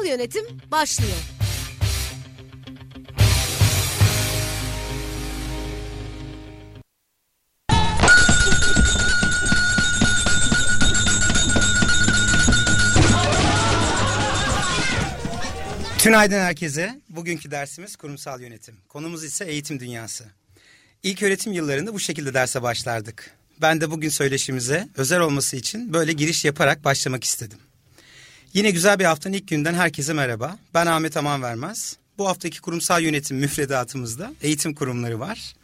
Kurumsal yönetim başlıyor. Tünaydın herkese. Bugünkü dersimiz kurumsal yönetim. Konumuz ise eğitim dünyası. İlk öğretim yıllarında bu şekilde derse başlardık. Ben de bugün söyleşimize özel olması için böyle giriş yaparak başlamak istedim. Yine güzel bir haftanın ilk günden herkese merhaba. Ben Ahmet Aman Vermez. Bu haftaki kurumsal yönetim müfredatımızda eğitim kurumları var.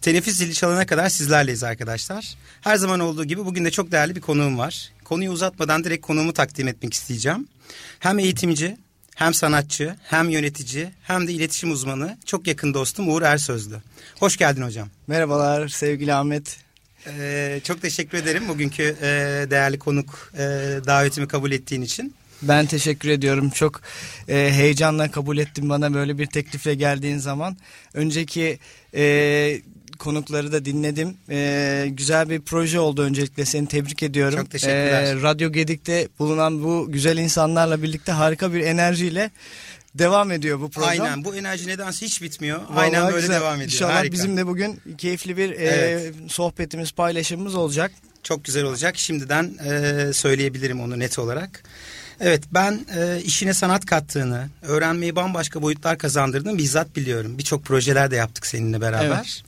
Teneffüs zili çalana kadar sizlerleyiz arkadaşlar. Her zaman olduğu gibi bugün de çok değerli bir konuğum var. Konuyu uzatmadan direkt konuğumu takdim etmek isteyeceğim. Hem eğitimci, hem sanatçı, hem yönetici, hem de iletişim uzmanı çok yakın dostum Uğur Ersözlü. Hoş geldin hocam. Merhabalar sevgili Ahmet. Ee, çok teşekkür ederim bugünkü e, değerli konuk e, davetimi kabul ettiğin için. Ben teşekkür ediyorum. Çok e, heyecanla kabul ettim bana böyle bir teklifle geldiğin zaman. Önceki e, konukları da dinledim. E, güzel bir proje oldu öncelikle seni tebrik ediyorum. Çok teşekkürler. E, Radyo Gedik'te bulunan bu güzel insanlarla birlikte harika bir enerjiyle devam ediyor bu program. Aynen bu enerji nedense hiç bitmiyor. Aynen Vallahi böyle güzel. devam ediyor. İnşallah Harika. bizim de bugün keyifli bir e, Evet. sohbetimiz, paylaşımımız olacak. Çok güzel olacak. Şimdiden e, söyleyebilirim onu net olarak. Evet ben e, işine sanat kattığını, öğrenmeyi bambaşka boyutlar kazandırdığını bizzat biliyorum. Birçok projeler de yaptık seninle beraber.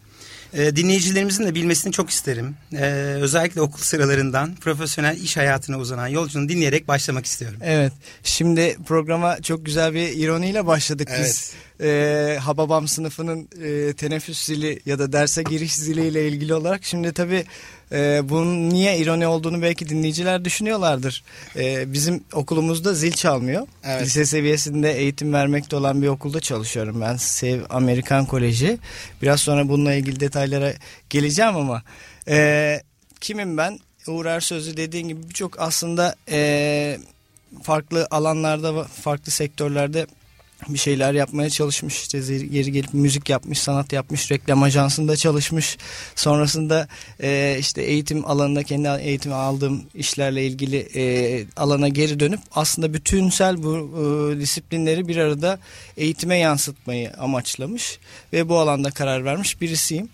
E, dinleyicilerimizin de bilmesini çok isterim. E, özellikle okul sıralarından profesyonel iş hayatına uzanan yolculuğunu dinleyerek başlamak istiyorum. Evet. Şimdi programa çok güzel bir ironiyle başladık biz. Ee, Hababam sınıfının e, teneffüs zili ya da derse giriş ziliyle ilgili olarak. Şimdi tabii e, bunun niye ironi olduğunu belki dinleyiciler düşünüyorlardır. E, bizim okulumuzda zil çalmıyor. Evet. Lise seviyesinde eğitim vermekte olan bir okulda çalışıyorum. Ben Sev Amerikan Koleji. Biraz sonra bununla ilgili detaylara geleceğim ama e, kimim ben? Uğur Ersözlü dediğin gibi birçok aslında e, farklı alanlarda farklı sektörlerde bir şeyler yapmaya çalışmış işte yeri gelip müzik yapmış sanat yapmış reklam ajansında çalışmış sonrasında e, işte eğitim alanında kendi eğitim aldığım işlerle ilgili e, alana geri dönüp aslında bütünsel bu e, disiplinleri bir arada eğitime yansıtmayı amaçlamış ve bu alanda karar vermiş birisiyim.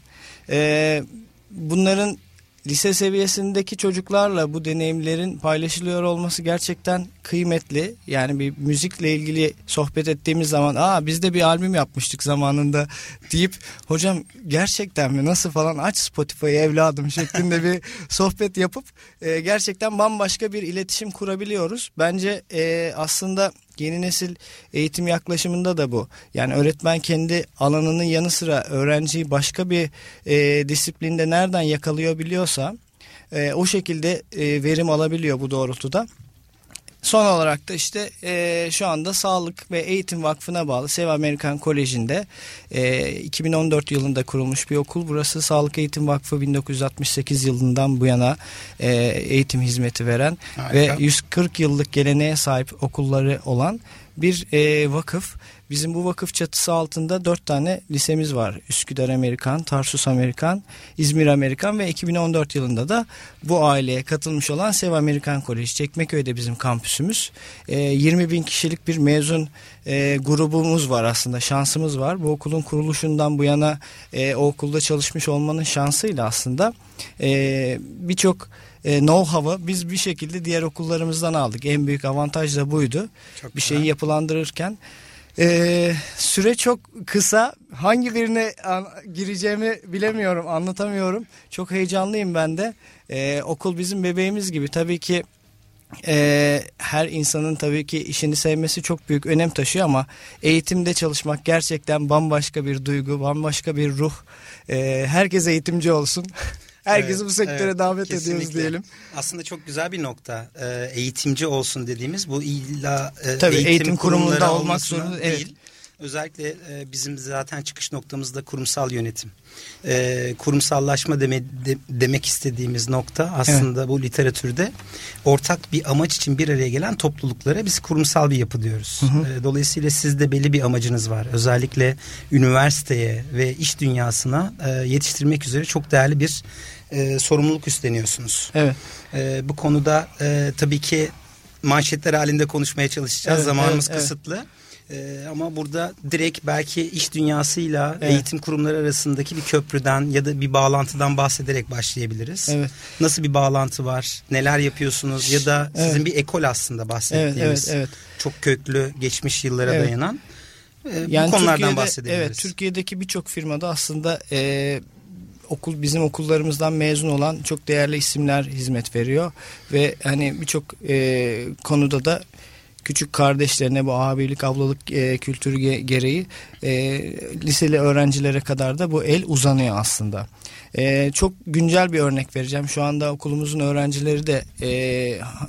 E, bunların lise seviyesindeki çocuklarla bu deneyimlerin paylaşılıyor olması gerçekten kıymetli. Yani bir müzikle ilgili sohbet ettiğimiz zaman aa biz de bir albüm yapmıştık zamanında deyip hocam gerçekten mi nasıl falan aç Spotify'ı evladım şeklinde bir sohbet yapıp e, gerçekten bambaşka bir iletişim kurabiliyoruz. Bence e, aslında yeni nesil eğitim yaklaşımında da bu. Yani öğretmen kendi alanının yanı sıra öğrenciyi başka bir e, disiplinde nereden yakalıyor biliyorsa e, o şekilde e, verim alabiliyor bu doğrultuda. Son olarak da işte e, şu anda Sağlık ve Eğitim Vakfı'na bağlı Sev Amerikan Koleji'nde e, 2014 yılında kurulmuş bir okul. Burası Sağlık Eğitim Vakfı 1968 yılından bu yana e, eğitim hizmeti veren Harika. ve 140 yıllık geleneğe sahip okulları olan bir e, vakıf. Bizim bu vakıf çatısı altında dört tane lisemiz var. Üsküdar Amerikan, Tarsus Amerikan, İzmir Amerikan ve 2014 yılında da bu aileye katılmış olan Sev Amerikan Koleji. Çekmeköy'de bizim kampüsümüz. E, 20 bin kişilik bir mezun e, grubumuz var aslında. Şansımız var. Bu okulun kuruluşundan bu yana e, o okulda çalışmış olmanın şansıyla aslında e, birçok e, know-how'ı biz bir şekilde diğer okullarımızdan aldık. En büyük avantaj da buydu. Çok bir güzel. şeyi yapılandırırken. E, süre çok kısa. Hangi birine gireceğimi bilemiyorum, anlatamıyorum. Çok heyecanlıyım ben de. E, okul bizim bebeğimiz gibi. Tabii ki e, her insanın tabii ki işini sevmesi çok büyük önem taşıyor ama eğitimde çalışmak gerçekten bambaşka bir duygu, bambaşka bir ruh. E, herkes eğitimci olsun. Herkesi Evet, bu sektöre evet, davet kesinlikle. ediyoruz diyelim. Aslında çok güzel bir nokta. Ee, eğitimci olsun dediğimiz bu illa e, Tabii, eğitim, eğitim kurumunda olmak zorunda, değil. Özellikle e, bizim zaten çıkış noktamız da kurumsal yönetim. E, kurumsallaşma deme, de- demek istediğimiz nokta aslında bu literatürde ortak bir amaç için bir araya gelen topluluklara biz kurumsal bir yapı diyoruz. E, dolayısıyla sizde belli bir amacınız var. Özellikle üniversiteye ve iş dünyasına e, yetiştirmek üzere çok değerli bir e, sorumluluk üstleniyorsunuz. Evet. Ee, bu konuda e, tabii ki manşetler halinde konuşmaya çalışacağız. Evet, Zamanımız evet, evet. Ee, ama burada direkt belki iş dünyasıyla Evet. eğitim kurumları arasındaki bir köprüden ya da bir bağlantıdan bahsederek başlayabiliriz. Evet. Nasıl bir bağlantı var? Neler yapıyorsunuz? Ya da sizin Evet. bir ekol aslında Evet, bahsettiğimiz. evet, evet. Çok köklü, geçmiş yıllara Evet. dayanan. e, Yani bu konulardan Türkiye'de, bahsedebiliriz. Evet, Türkiye'deki birçok firmada aslında e, okul bizim okullarımızdan mezun olan çok değerli isimler hizmet veriyor ve hani birçok e, konuda da küçük kardeşlerine bu abilik ablalık e, kültürü ge- gereği e, liseli öğrencilere kadar da bu el uzanıyor aslında. E, çok güncel bir örnek vereceğim. Şu anda okulumuzun öğrencileri de e,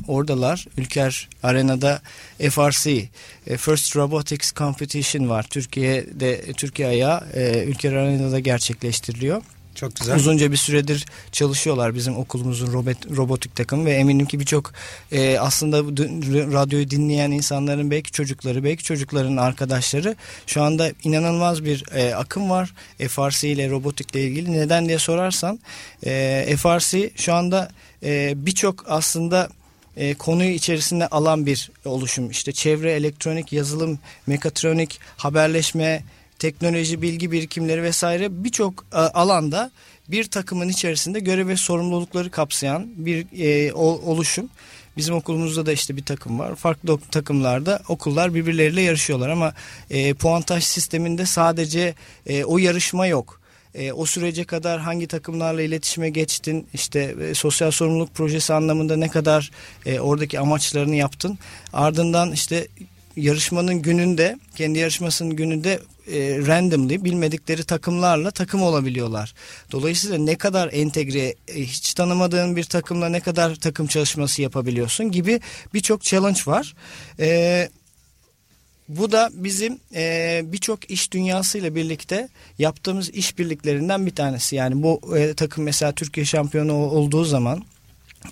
oradalar. Ülker Arena'da FRC e, First Robotics Competition var. Türkiye'de Türkiye ayağı e, Ülker Arena'da gerçekleştiriliyor. Çok güzel. Uzunca bir süredir çalışıyorlar bizim okulumuzun robot, robotik takımı ve eminim ki birçok e, aslında radyoyu dinleyen insanların belki çocukları belki çocukların arkadaşları şu anda inanılmaz bir e, akım var FRC ile robotikle ilgili neden diye sorarsan e, FRC şu anda e, birçok aslında e, konuyu içerisinde alan bir oluşum. İşte çevre, elektronik, yazılım, mekatronik, haberleşme, teknoloji, bilgi birikimleri vesaire birçok e, alanda bir takımın içerisinde görev ve sorumlulukları kapsayan bir e, oluşum. Bizim okulumuzda da işte bir takım var. Farklı takımlarda okullar birbirleriyle yarışıyorlar ama e, puantaj sisteminde sadece e, o yarışma yok. E, o sürece kadar hangi takımlarla iletişime geçtin işte e, sosyal sorumluluk projesi anlamında ne kadar e, oradaki amaçlarını yaptın ardından işte yarışmanın gününde kendi yarışmasının gününde e, randomly bilmedikleri takımlarla takım olabiliyorlar. Dolayısıyla ne kadar entegre e, hiç tanımadığın bir takımla ne kadar takım çalışması yapabiliyorsun gibi birçok challenge var. E, bu da bizim e, birçok iş dünyasıyla birlikte yaptığımız işbirliklerinden bir tanesi. Yani bu e, takım mesela Türkiye şampiyonu ol- olduğu zaman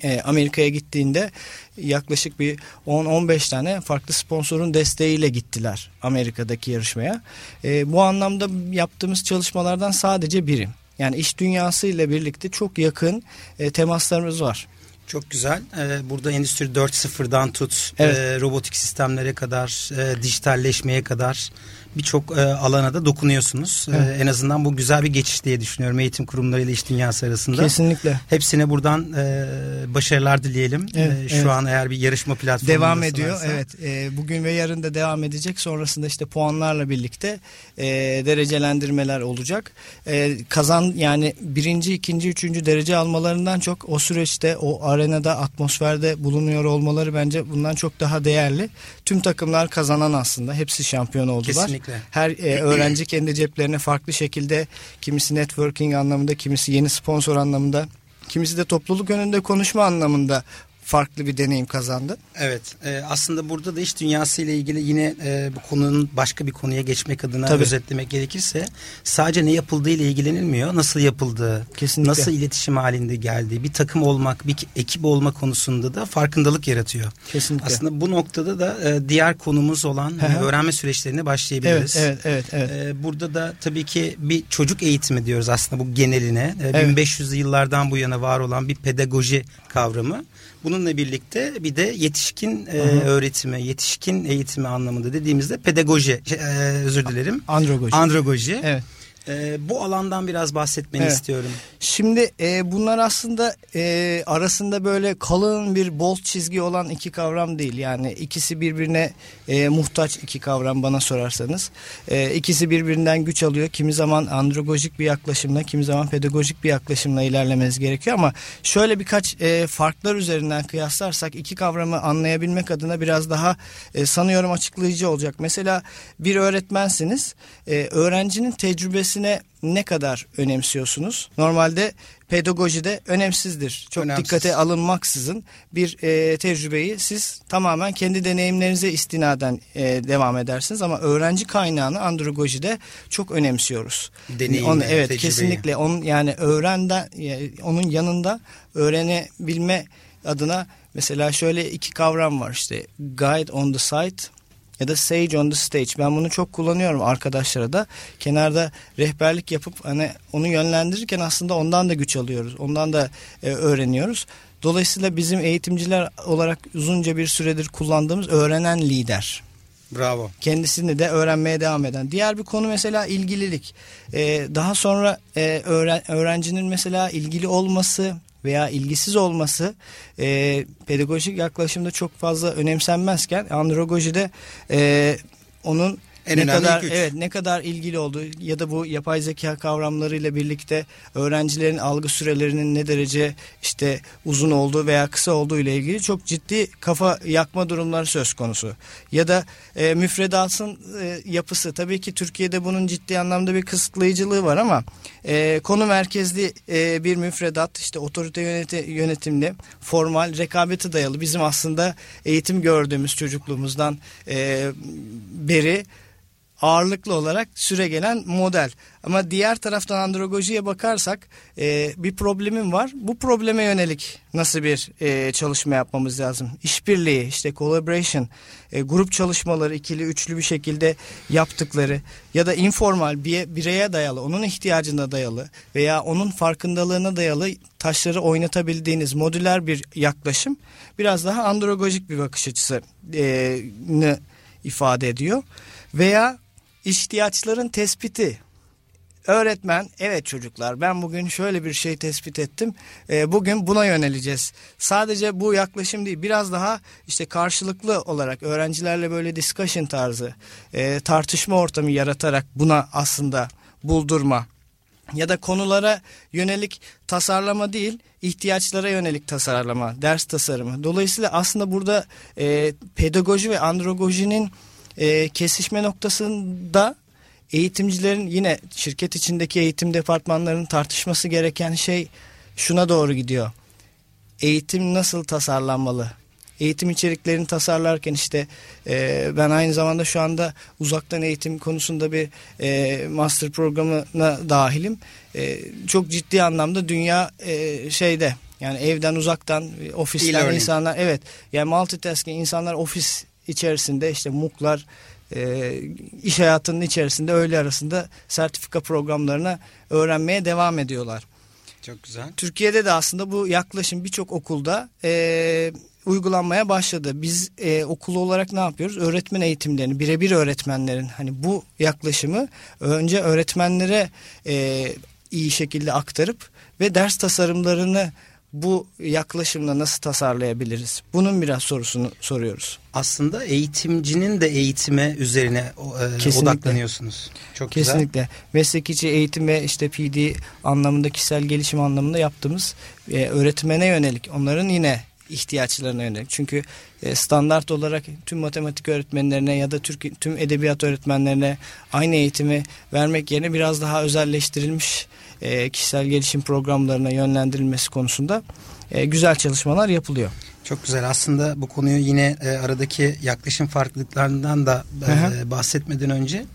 e, Amerika'ya gittiğinde yaklaşık bir 10-15 tane farklı sponsorun desteğiyle gittiler Amerika'daki yarışmaya. E, bu anlamda yaptığımız çalışmalardan sadece biri. Yani iş dünyasıyla birlikte çok yakın e, temaslarımız var. Çok güzel. Ee, burada Endüstri 4.0'dan tut, Evet. e, robotik sistemlere kadar, e, dijitalleşmeye kadar birçok e, alana da dokunuyorsunuz. E, Evet. en azından bu güzel bir geçiş diye düşünüyorum eğitim kurumlarıyla iş dünyası arasında. Kesinlikle. Hepsine buradan e, başarılar dileyelim. Evet, E, şu evet. an eğer bir yarışma platformu Devam ediyor. Evet. e, bugün ve yarın da devam edecek. Sonrasında işte puanlarla birlikte e, derecelendirmeler olacak. E, kazan yani birinci, ikinci, üçüncü derece almalarından çok o süreçte o arenada atmosferde bulunuyor olmaları bence bundan çok daha değerli. Tüm takımlar kazanan aslında. Hepsi şampiyon oldular. Kesinlikle. Her e, öğrenci kendi ceplerine farklı şekilde kimisi networking anlamında, kimisi yeni sponsor anlamında, kimisi de topluluk önünde konuşma anlamında farklı bir deneyim kazandı. Evet. e, aslında burada da iş dünyası ile ilgili yine e, bu konunun başka bir konuya geçmek adına Tabii. özetlemek gerekirse sadece ne yapıldığı ile ilgilenilmiyor. Nasıl yapıldığı, Kesinlikle. nasıl iletişim halinde geldiği, bir takım olmak, bir ekip olma konusunda da farkındalık yaratıyor. Kesinlikle. Aslında bu noktada da e, diğer konumuz olan e, öğrenme süreçlerine başlayabiliriz. Evet, evet, evet, evet. E, burada da tabii ki bir çocuk eğitimi diyoruz aslında bu geneline. E, Evet. 1500'lü yıllardan bu yana var olan bir pedagoji kavramı. Bununla birlikte bir de yetişkin e, öğretimi, yetişkin eğitimi anlamında dediğimizde pedagoji, şey, e, özür dilerim. Androgoji. Androgoji. evet. E, bu alandan biraz bahsetmeni Evet. istiyorum. Şimdi e, bunlar aslında e, arasında böyle kalın bir bolt çizgi olan iki kavram değil. Yani ikisi birbirine e, muhtaç iki kavram bana sorarsanız. E, ikisi birbirinden güç alıyor. Kimi zaman androgojik bir yaklaşımla, kimi zaman pedagojik bir yaklaşımla ilerlemeniz gerekiyor. Ama şöyle birkaç e, farklar üzerinden kıyaslarsak iki kavramı anlayabilmek adına biraz daha e, sanıyorum açıklayıcı olacak. Mesela bir öğretmensiniz. E, öğrencinin tecrübesi kendisine ne kadar önemsiyorsunuz? Normalde pedagojide önemsizdir. Çok Önemsiz. dikkate alınmaksızın bir e, tecrübeyi siz tamamen kendi deneyimlerinize istinaden e, devam edersiniz ama öğrenci kaynağını andragojide çok önemsiyoruz. Deneyimi, Onu, evet tecrübeyi. kesinlikle onun yani öğrenden e, onun yanında öğrenebilme adına mesela şöyle iki kavram var işte guide on the site ya da sage on the stage. Ben bunu çok kullanıyorum arkadaşlara da. Kenarda rehberlik yapıp hani onu yönlendirirken aslında ondan da güç alıyoruz. Ondan da e, öğreniyoruz. Dolayısıyla bizim eğitimciler olarak uzunca bir süredir kullandığımız öğrenen lider. Bravo. Kendisini de öğrenmeye devam eden. Diğer bir konu mesela ilgililik. Ee, daha sonra e, öğren, öğrencinin mesela ilgili olması veya ilgisiz olması e, pedagojik yaklaşımda çok fazla önemsenmezken andragojide e, onun En ne kadar güç. evet ne kadar ilgili olduğu ya da bu yapay zeka kavramlarıyla birlikte öğrencilerin algı sürelerinin ne derece işte uzun olduğu veya kısa olduğu ile ilgili çok ciddi kafa yakma durumları söz konusu. Ya da e, müfredatın e, yapısı tabii ki Türkiye'de bunun ciddi anlamda bir kısıtlayıcılığı var ama e, konu merkezli e, bir müfredat işte otorite yöneti, yönetimli formal rekabete dayalı bizim aslında eğitim gördüğümüz çocukluğumuzdan e, beri ağırlıklı olarak süre gelen model. Ama diğer taraftan andragojiye bakarsak e, bir problemim var. Bu probleme yönelik nasıl bir e, çalışma yapmamız lazım? İşbirliği, işte collaboration, e, grup çalışmaları ikili üçlü bir şekilde yaptıkları ya da informal bir bireye dayalı, onun ihtiyacına dayalı veya onun farkındalığına dayalı taşları oynatabildiğiniz modüler bir yaklaşım biraz daha andragojik bir bakış açısı ne ifade ediyor. Veya ihtiyaçların tespiti. Öğretmen evet çocuklar ben bugün şöyle bir şey tespit ettim. E, bugün buna yöneleceğiz. Sadece bu yaklaşım değil biraz daha işte karşılıklı olarak öğrencilerle böyle discussion tarzı e, tartışma ortamı yaratarak buna aslında buldurma ya da konulara yönelik tasarlama değil ihtiyaçlara yönelik tasarlama ders tasarımı. Dolayısıyla aslında burada e, pedagoji ve andragojinin e, kesişme noktasında eğitimcilerin yine şirket içindeki eğitim departmanlarının tartışması gereken şey şuna doğru gidiyor. Eğitim nasıl tasarlanmalı? Eğitim içeriklerini tasarlarken işte e, ben aynı zamanda şu anda uzaktan eğitim konusunda bir e, master programına dahilim. E, çok ciddi anlamda dünya e, şeyde yani evden uzaktan e, ofisten insanlar evet yani multitasking insanlar ofis içerisinde işte MOOC'lar e, iş hayatının içerisinde öğle arasında sertifika programlarına öğrenmeye devam ediyorlar. Çok güzel. Türkiye'de de aslında bu yaklaşım birçok okulda e, uygulanmaya başladı. Biz e, okul olarak ne yapıyoruz? Öğretmen eğitimlerini, birebir öğretmenlerin hani bu yaklaşımı önce öğretmenlere e, iyi şekilde aktarıp ve ders tasarımlarını bu yaklaşımla nasıl tasarlayabiliriz? Bunun biraz sorusunu soruyoruz. Aslında eğitimcinin de eğitime üzerine e, Kesinlikle. odaklanıyorsunuz. Çok güzel. Kesinlikle. Meslek içi eğitim ve işte PD anlamında kişisel gelişim anlamında yaptığımız e, öğretmene yönelik onların yine ihtiyaçlarına yönelik. Çünkü e, standart olarak tüm matematik öğretmenlerine ya da Türk, tüm edebiyat öğretmenlerine aynı eğitimi vermek yerine biraz daha özelleştirilmiş e, kişisel gelişim programlarına yönlendirilmesi konusunda e, güzel çalışmalar yapılıyor. Çok güzel. Aslında bu konuyu yine e, aradaki yaklaşım farklılıklarından da e, bahsetmeden önce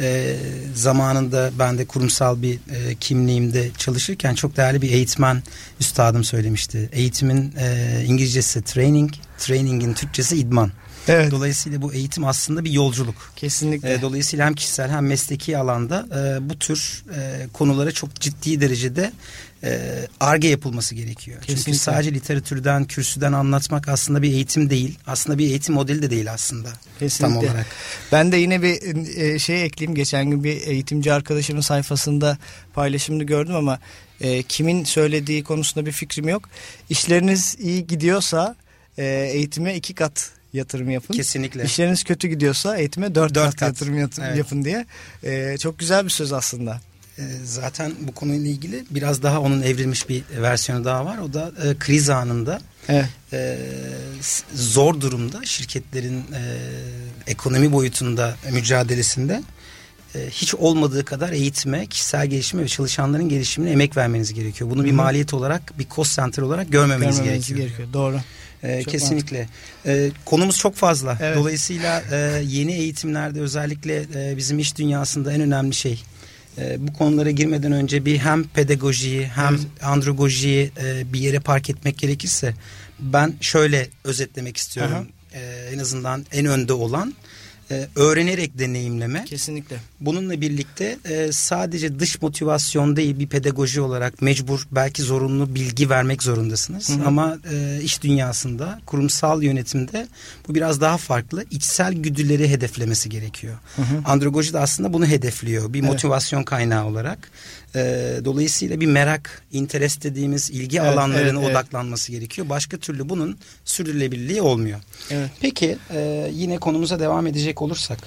e, zamanında ben de kurumsal bir e, kimliğimde çalışırken çok değerli bir eğitmen üstadım söylemişti. Eğitimin e, İngilizcesi training, training'in Türkçesi idman. Evet. Dolayısıyla bu eğitim aslında bir yolculuk. Kesinlikle. E, dolayısıyla hem kişisel hem mesleki alanda e, bu tür e, konulara çok ciddi derecede e, arge yapılması gerekiyor. Kesinlikle. Çünkü sadece literatürden, kürsüden anlatmak aslında bir eğitim değil. Aslında bir eğitim modeli de değil aslında. Kesinlikle. Tam olarak. Ben de yine bir e, şey ekleyeyim. Geçen gün bir eğitimci arkadaşımın sayfasında paylaşımını gördüm ama e, kimin söylediği konusunda bir fikrim yok. İşleriniz iyi gidiyorsa e, eğitime iki kat yatırım yapın. Kesinlikle. İşleriniz kötü gidiyorsa eğitime dört, Dört kat, kat. yatırım yatır- Evet. yapın diye. E, çok güzel bir söz aslında. E, zaten bu konuyla ilgili biraz daha onun evrilmiş bir versiyonu daha var. O da e, kriz anında Evet. e, zor durumda şirketlerin e, ekonomi boyutunda mücadelesinde e, hiç olmadığı kadar eğitime, kişisel gelişime ve çalışanların gelişimine emek vermeniz gerekiyor. Bunu bir Hı-hı. maliyet olarak, bir cost center olarak görmemeniz, Görmemeniz gerekiyor. gerekiyor. Doğru. Çok kesinlikle. Ee, konumuz çok fazla. Evet. Dolayısıyla e, yeni eğitimlerde özellikle e, bizim iş dünyasında en önemli şey e, bu konulara girmeden önce bir hem pedagojiyi hem Evet. andragojiyi e, bir yere park etmek gerekirse ben şöyle özetlemek istiyorum. E, en azından en önde olan e, öğrenerek deneyimleme. Kesinlikle. Bununla birlikte e, sadece dış motivasyon değil bir pedagoji olarak mecbur belki zorunlu bilgi vermek zorundasınız. Hı hı. Ama e, iş dünyasında kurumsal yönetimde bu biraz daha farklı. İçsel güdüleri hedeflemesi gerekiyor. Hı hı. Andragoji de aslında bunu hedefliyor bir Evet. motivasyon kaynağı olarak. E, dolayısıyla bir merak, interest dediğimiz ilgi Evet, alanlarına evet, evet. odaklanması gerekiyor. Başka türlü bunun sürdürülebilirliği olmuyor. Evet. Peki e, yine konumuza devam edecek olursak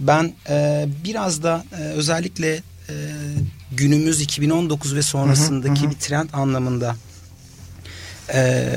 ben e, biraz da e, özellikle e, günümüz 2019 ve sonrasındaki Hı hı, hı. bir trend anlamında e,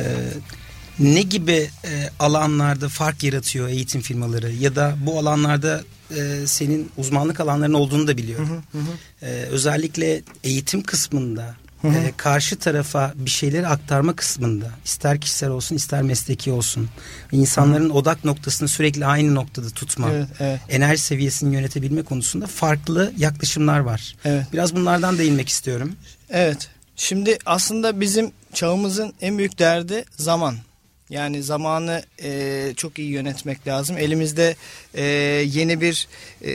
ne gibi e, alanlarda fark yaratıyor eğitim firmaları ya da bu alanlarda e, senin uzmanlık alanların olduğunu da biliyorum. Hı hı hı. E, özellikle eğitim kısmında Hı hı. e, karşı tarafa bir şeyleri aktarma kısmında ister kişisel olsun ister mesleki olsun insanların odak noktasını sürekli aynı noktada tutma Evet, evet. enerji seviyesini yönetebilme konusunda farklı yaklaşımlar var. Evet. Biraz bunlardan değinmek istiyorum. Evet. Şimdi aslında bizim çağımızın en büyük derdi zaman. Yani zamanı e, çok iyi yönetmek lazım. Elimizde e, yeni bir e,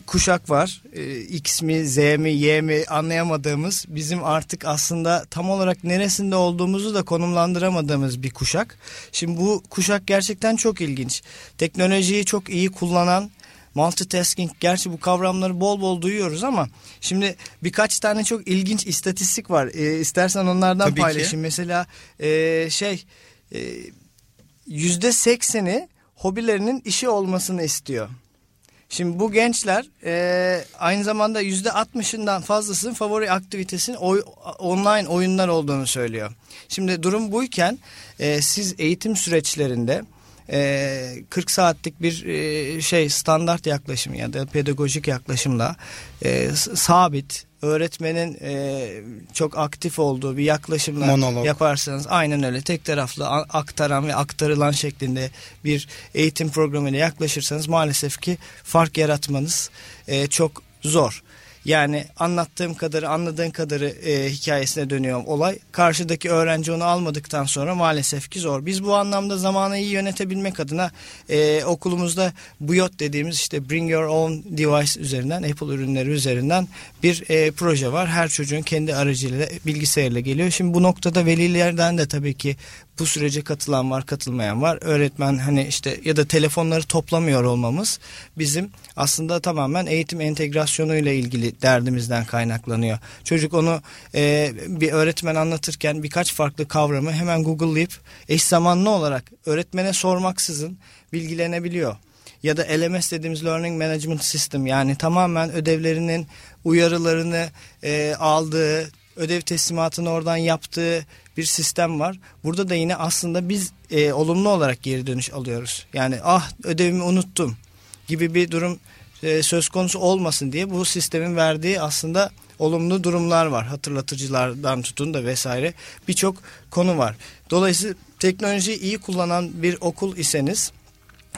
kuşak var. E, X mi, Z mi, Y mi anlayamadığımız bizim artık aslında tam olarak neresinde olduğumuzu da konumlandıramadığımız bir kuşak. Şimdi bu kuşak gerçekten çok ilginç. Teknolojiyi çok iyi kullanan multitasking gerçi bu kavramları bol bol duyuyoruz ama şimdi birkaç tane çok ilginç istatistik var. E, istersen onlardan Tabii ki. paylaşayım. Mesela e, şey yüzde sekseni hobilerinin işi olmasını istiyor. Şimdi bu gençler e, aynı zamanda yüzde altmışından fazlasının favori aktivitesinin oy- online oyunlar olduğunu söylüyor. Şimdi durum buyken e, siz eğitim süreçlerinde e, 40 saatlik bir e, şey standart yaklaşım ya da pedagojik yaklaşımla e, sabit öğretmenin e, çok aktif olduğu bir yaklaşımla Monolog. yaparsanız aynen öyle tek taraflı aktaran ve aktarılan şeklinde bir eğitim programıyla yaklaşırsanız maalesef ki fark yaratmanız e, çok zor. Yani anlattığım kadarı anladığın kadarı e, hikayesine dönüyor olay. Karşıdaki öğrenci onu almadıktan sonra maalesef ki zor. Biz bu anlamda zamanı iyi yönetebilmek adına e, okulumuzda BUYOT dediğimiz işte Bring Your Own Device üzerinden Apple ürünleri üzerinden bir e, proje var. Her çocuğun kendi aracıyla bilgisayarla geliyor. Şimdi bu noktada velilerden de tabii ki bu sürece katılan var katılmayan var. Öğretmen hani işte ya da telefonları toplamıyor olmamız bizim aslında tamamen eğitim entegrasyonuyla ilgili derdimizden kaynaklanıyor. Çocuk onu e, bir öğretmen anlatırken birkaç farklı kavramı hemen google'layıp eş zamanlı olarak öğretmene sormaksızın bilgilenebiliyor ya da LMS dediğimiz Learning Management System yani tamamen ödevlerinin uyarılarını e, aldığı, ödev teslimatını oradan yaptığı bir sistem var. Burada da yine aslında biz e, olumlu olarak geri dönüş alıyoruz. Yani ah ödevimi unuttum gibi bir durum e, söz konusu olmasın diye bu sistemin verdiği aslında olumlu durumlar var. Hatırlatıcılardan tutun da vesaire birçok konu var. Dolayısıyla teknolojiyi iyi kullanan bir okul iseniz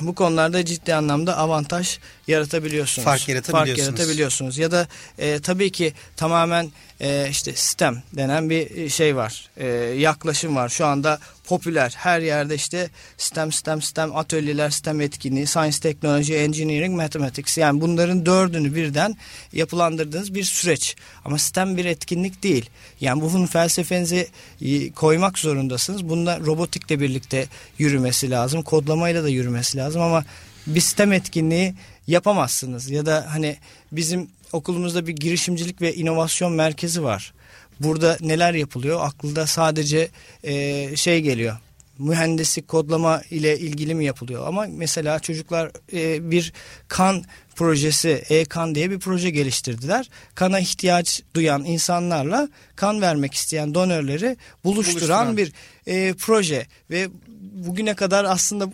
bu konularda ciddi anlamda avantaj yaratabiliyorsunuz. Fark yaratabiliyorsunuz. Fark yaratabiliyorsunuz. Ya da e, tabii ki tamamen e, işte STEM denen bir şey var. E, yaklaşım var. Şu anda popüler. Her yerde işte STEM, STEM, STEM atölyeler, STEM etkinliği, Science, Technology, Engineering, Mathematics. Yani bunların dördünü birden yapılandırdığınız bir süreç. Ama STEM bir etkinlik değil. Yani bunun felsefenizi e, koymak zorundasınız. Bunda robotikle birlikte yürümesi lazım. Kodlamayla da yürümesi lazım ama bir STEM etkinliği yapamazsınız. Ya da hani bizim okulumuzda bir girişimcilik ve inovasyon merkezi var. Burada neler yapılıyor? Aklında sadece e, şey geliyor. Mühendislik kodlama ile ilgili mi yapılıyor? Ama mesela çocuklar e, bir kan projesi, e-kan diye bir proje geliştirdiler. Kana ihtiyaç duyan insanlarla kan vermek isteyen donörleri buluşturan, Buluşturan. bir e, proje ve bugüne kadar aslında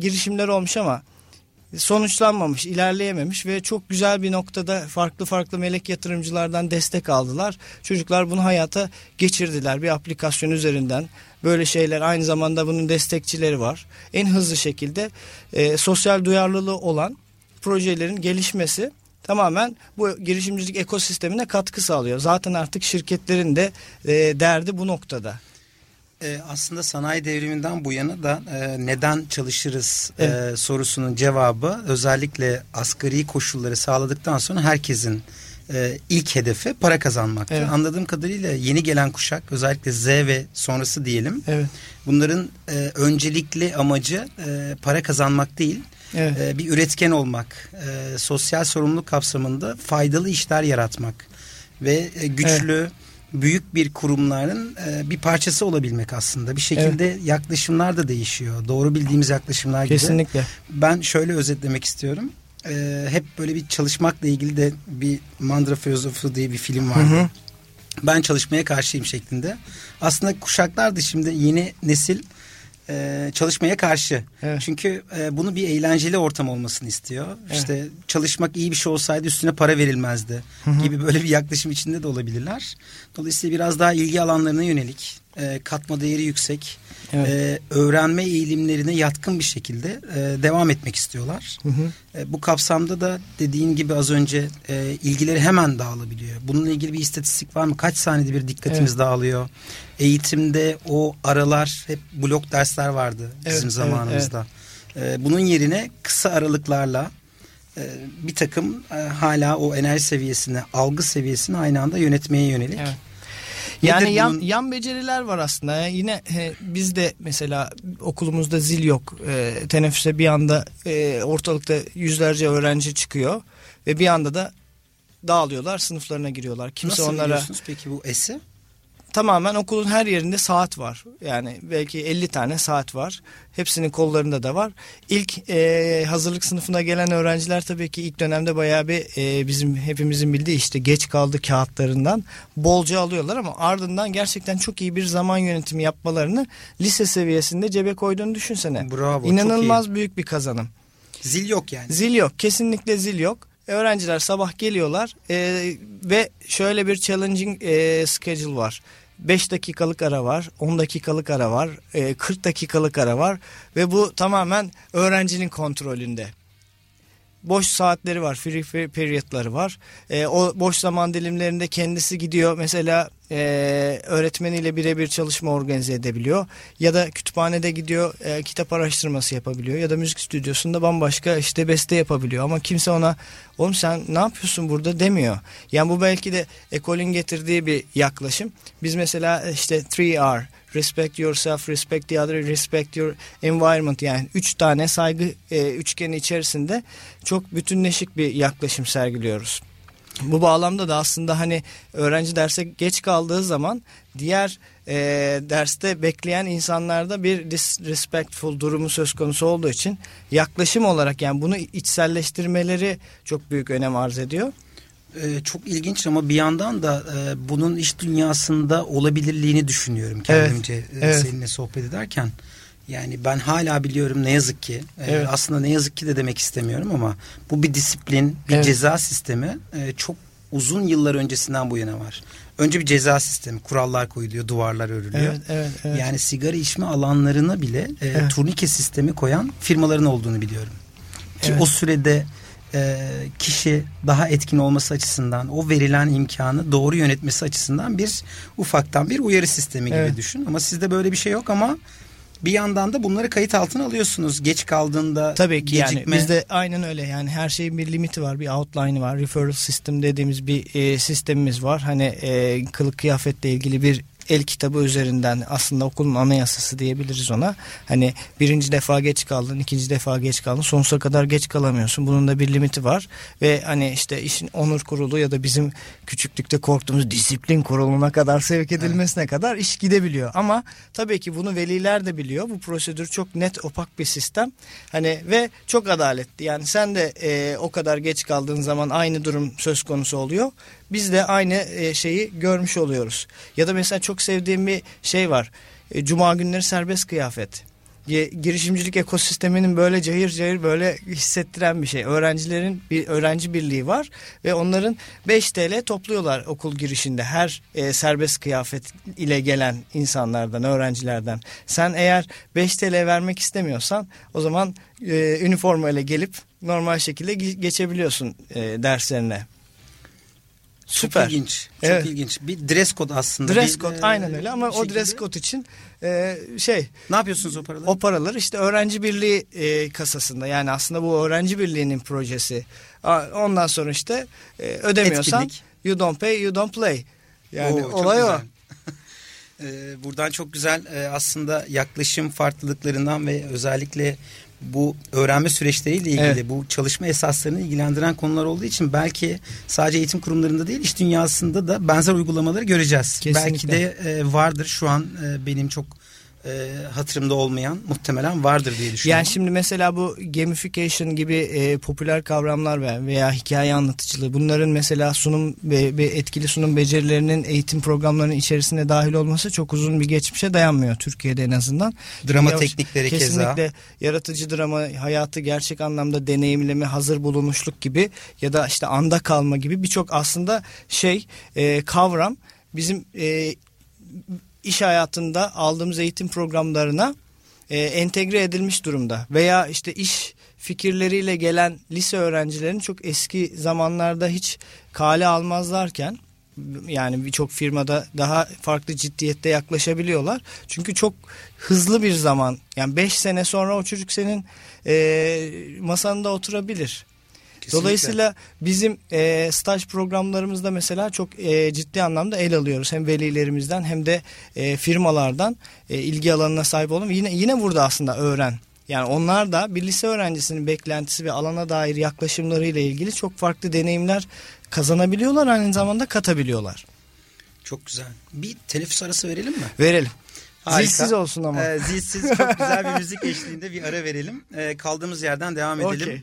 girişimler olmuş ama sonuçlanmamış, ilerleyememiş ve çok güzel bir noktada farklı farklı melek yatırımcılardan destek aldılar. Çocuklar bunu hayata geçirdiler bir aplikasyon üzerinden. Böyle şeyler aynı zamanda bunun destekçileri var. En hızlı şekilde e, sosyal duyarlılığı olan projelerin gelişmesi tamamen bu girişimcilik ekosistemine katkı sağlıyor. Zaten artık şirketlerin de e, derdi bu noktada. E, aslında sanayi devriminden bu yana da e, neden çalışırız evet. e, sorusunun cevabı özellikle asgari koşulları sağladıktan sonra herkesin e, ilk hedefi para kazanmaktı. Evet. Anladığım kadarıyla yeni gelen kuşak özellikle Z ve sonrası diyelim. Evet. Bunların e, öncelikli amacı e, para kazanmak değil. Evet. E, bir üretken olmak, e, sosyal sorumluluk kapsamında faydalı işler yaratmak ve e, güçlü evet büyük bir kurumların e, bir parçası olabilmek aslında. Bir şekilde evet. yaklaşımlar da değişiyor. Doğru bildiğimiz yaklaşımlar gibi. Kesinlikle. Ben şöyle özetlemek istiyorum. E, hep böyle bir çalışmakla ilgili de bir Mandra Filozofu diye bir film vardı. Hı hı. Ben çalışmaya karşıyım şeklinde. Aslında kuşaklar da şimdi yeni nesil e, çalışmaya karşı. Evet. Çünkü e, bunu bir eğlenceli ortam olmasını istiyor. Evet. İşte çalışmak iyi bir şey olsaydı üstüne para verilmezdi hı hı. gibi böyle bir yaklaşım içinde de olabilirler. Dolayısıyla biraz daha ilgi alanlarına yönelik, e, katma değeri yüksek, evet. e, öğrenme eğilimlerine yatkın bir şekilde e, devam etmek istiyorlar. Hı hı. E, bu kapsamda da dediğin gibi az önce e, ilgileri hemen dağılabiliyor. Bununla ilgili bir istatistik var mı? Kaç saniyede bir dikkatimiz evet. dağılıyor? Eğitimde o aralar hep blok dersler vardı bizim evet, zamanımızda. Evet, evet. E, bunun yerine kısa aralıklarla e, bir takım e, hala o enerji seviyesini, algı seviyesini aynı anda yönetmeye yönelik. Evet yani yan, bunun... yan beceriler var aslında. Yani yine e, bizde mesela okulumuzda zil yok. E, teneffüse bir anda e, ortalıkta yüzlerce öğrenci çıkıyor ve bir anda da dağılıyorlar, sınıflarına giriyorlar. Kimse Nasıl onlara peki bu esi? Tamamen okulun her yerinde saat var. Yani belki 50 tane saat var. Hepsinin kollarında da var. İlk e, hazırlık sınıfına gelen öğrenciler tabii ki ilk dönemde bayağı bir e, bizim hepimizin bildiği işte geç kaldı kağıtlarından bolca alıyorlar ama ardından gerçekten çok iyi bir zaman yönetimi yapmalarını lise seviyesinde cebe koyduğunu düşünsene. Bravo. İnanılmaz büyük bir kazanım. Zil yok yani. Zil yok. Kesinlikle zil yok. Öğrenciler sabah geliyorlar e, ve şöyle bir challenging e, schedule var. 5 dakikalık ara var, 10 dakikalık ara var, 40 e, dakikalık ara var ve bu tamamen öğrencinin kontrolünde boş saatleri var, free periodları var. E, o boş zaman dilimlerinde kendisi gidiyor mesela e, öğretmeniyle birebir çalışma organize edebiliyor. Ya da kütüphanede gidiyor e, kitap araştırması yapabiliyor. Ya da müzik stüdyosunda bambaşka işte beste yapabiliyor. Ama kimse ona oğlum sen ne yapıyorsun burada demiyor. Yani bu belki de ekolün getirdiği bir yaklaşım. Biz mesela işte 3R respect yourself, respect the other, respect your environment yani üç tane saygı e, üçgeni içerisinde çok bütünleşik bir yaklaşım sergiliyoruz. Bu bağlamda da aslında hani öğrenci derse geç kaldığı zaman diğer e, derste bekleyen insanlarda bir disrespectful durumu söz konusu olduğu için yaklaşım olarak yani bunu içselleştirmeleri çok büyük önem arz ediyor. Ee, çok ilginç ama bir yandan da e, bunun iş dünyasında olabilirliğini düşünüyorum kendimce evet, evet. seninle sohbet ederken. Yani ben hala biliyorum ne yazık ki e, evet. aslında ne yazık ki de demek istemiyorum ama bu bir disiplin, bir evet. ceza sistemi e, çok uzun yıllar öncesinden bu yana var. Önce bir ceza sistemi, kurallar koyuluyor, duvarlar örülüyor. Evet, evet, evet. Yani sigara içme alanlarına bile e, evet. turnike sistemi koyan firmaların olduğunu biliyorum. Ki evet. o sürede e, kişi daha etkin olması açısından o verilen imkanı doğru yönetmesi açısından bir ufaktan bir uyarı sistemi gibi evet. düşün. Ama sizde böyle bir şey yok ama bir yandan da bunları kayıt altına alıyorsunuz. Geç kaldığında Tabii ki gecikme. yani bizde aynen öyle yani her şeyin bir limiti var, bir outline'ı var. Referral system dediğimiz bir e, sistemimiz var. Hani e, kılık kıyafetle ilgili bir el kitabı üzerinden aslında okulun anayasası diyebiliriz ona. Hani birinci defa geç kaldın, ikinci defa geç kaldın, sonsuza kadar geç kalamıyorsun. Bunun da bir limiti var ve hani işte işin onur kurulu ya da bizim küçüklükte korktuğumuz disiplin kuruluna kadar sevk edilmesine evet. kadar iş gidebiliyor. Ama tabii ki bunu veliler de biliyor. Bu prosedür çok net, opak bir sistem. Hani ve çok adaletli. Yani sen de e, o kadar geç kaldığın zaman aynı durum söz konusu oluyor biz de aynı e, şeyi görmüş oluyoruz. Ya da mesela çok sevdiğim bir şey var. E, Cuma günleri serbest kıyafet. girişimcilik ekosisteminin böyle cayır cayır böyle hissettiren bir şey. Öğrencilerin bir öğrenci birliği var ve onların 5 TL topluyorlar okul girişinde her e, serbest kıyafet ile gelen insanlardan, öğrencilerden. Sen eğer 5 TL vermek istemiyorsan o zaman e, üniforma ile gelip normal şekilde geçebiliyorsun e, derslerine. Süper. Çok ilginç. Çok evet. ilginç. Bir dress code aslında. Dress code bir, aynen öyle ama o dress code için e, şey. Ne yapıyorsunuz o paraları? O paralar işte öğrenci birliği e, kasasında yani aslında bu öğrenci birliğinin projesi. Ondan sonra işte e, ödemiyorsan Etkinlik. you don't pay you don't play. Yani Oo, olay o. Buradan çok güzel e, aslında yaklaşım farklılıklarından ve özellikle bu öğrenme süreçleriyle ilgili evet. bu çalışma esaslarını ilgilendiren konular olduğu için belki sadece eğitim kurumlarında değil iş dünyasında da benzer uygulamaları göreceğiz. Kesinlikle. Belki de e, vardır şu an e, benim çok e, hatırımda olmayan muhtemelen vardır diye düşünüyorum. Yani şimdi mesela bu gamification gibi e, popüler kavramlar veya hikaye anlatıcılığı bunların mesela sunum ve, ve etkili sunum becerilerinin eğitim programlarının içerisine dahil olması çok uzun bir geçmişe dayanmıyor Türkiye'de en azından. Drama Yavaş, teknikleri kesinlikle keza. Kesinlikle yaratıcı drama, hayatı gerçek anlamda deneyimleme, hazır bulunuşluk gibi ya da işte anda kalma gibi birçok aslında şey e, kavram bizim e, iş hayatında aldığımız eğitim programlarına e, entegre edilmiş durumda. Veya işte iş fikirleriyle gelen lise öğrencilerin çok eski zamanlarda hiç kale almazlarken yani birçok firmada daha farklı ciddiyette yaklaşabiliyorlar. Çünkü çok hızlı bir zaman yani 5 sene sonra o çocuk senin e, masanda oturabilir. Kesinlikle. Dolayısıyla bizim e, staj programlarımızda mesela çok e, ciddi anlamda el alıyoruz. Hem velilerimizden hem de e, firmalardan e, ilgi alanına sahip olun. Yine yine burada aslında öğren. Yani onlar da bir lise öğrencisinin beklentisi ve alana dair yaklaşımlarıyla ilgili çok farklı deneyimler kazanabiliyorlar aynı zamanda katabiliyorlar. Çok güzel. Bir teneffüs arası verelim mi? Verelim. Harika. Zilsiz olsun ama. Ee, zilsiz çok güzel bir müzik eşliğinde bir ara verelim. Ee, kaldığımız yerden devam edelim. Okay.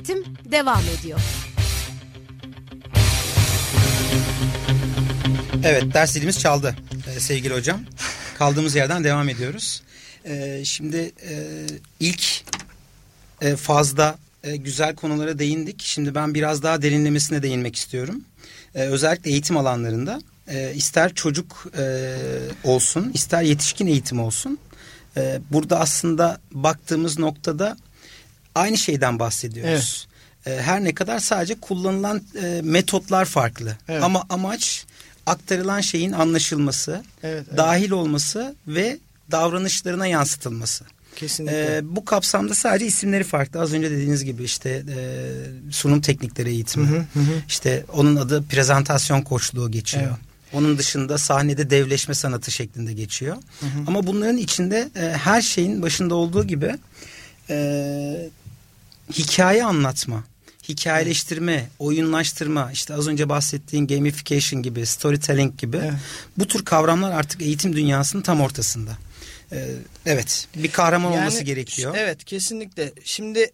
Yönetim devam ediyor. Evet ders dilimiz çaldı e, sevgili hocam. Kaldığımız yerden devam ediyoruz. E, şimdi e, ilk e, fazda güzel konulara değindik. Şimdi ben biraz daha derinlemesine değinmek istiyorum. Özellikle eğitim alanlarında ister çocuk olsun ister yetişkin eğitim olsun. Burada aslında baktığımız noktada aynı şeyden bahsediyoruz. E, her ne kadar sadece kullanılan e, metotlar farklı. Evet. Ama amaç aktarılan şeyin anlaşılması, Evet, evet. dahil olması ve davranışlarına yansıtılması. Kesinlikle. Ee, bu kapsamda sadece isimleri farklı. Az önce dediğiniz gibi işte e, sunum teknikleri eğitimi. Hı hı, hı hı. İşte onun adı prezentasyon koçluğu geçiyor. Evet. Onun dışında sahnede devleşme sanatı şeklinde geçiyor. Ama bunların içinde e, her şeyin başında olduğu gibi e, hikaye anlatma, hikayeleştirme, oyunlaştırma, işte az önce bahsettiğin gamification gibi, storytelling gibi Evet. bu tür kavramlar artık eğitim dünyasının tam ortasında. Ee, evet, bir kahraman Yani, olması gerekiyor. Evet kesinlikle. Şimdi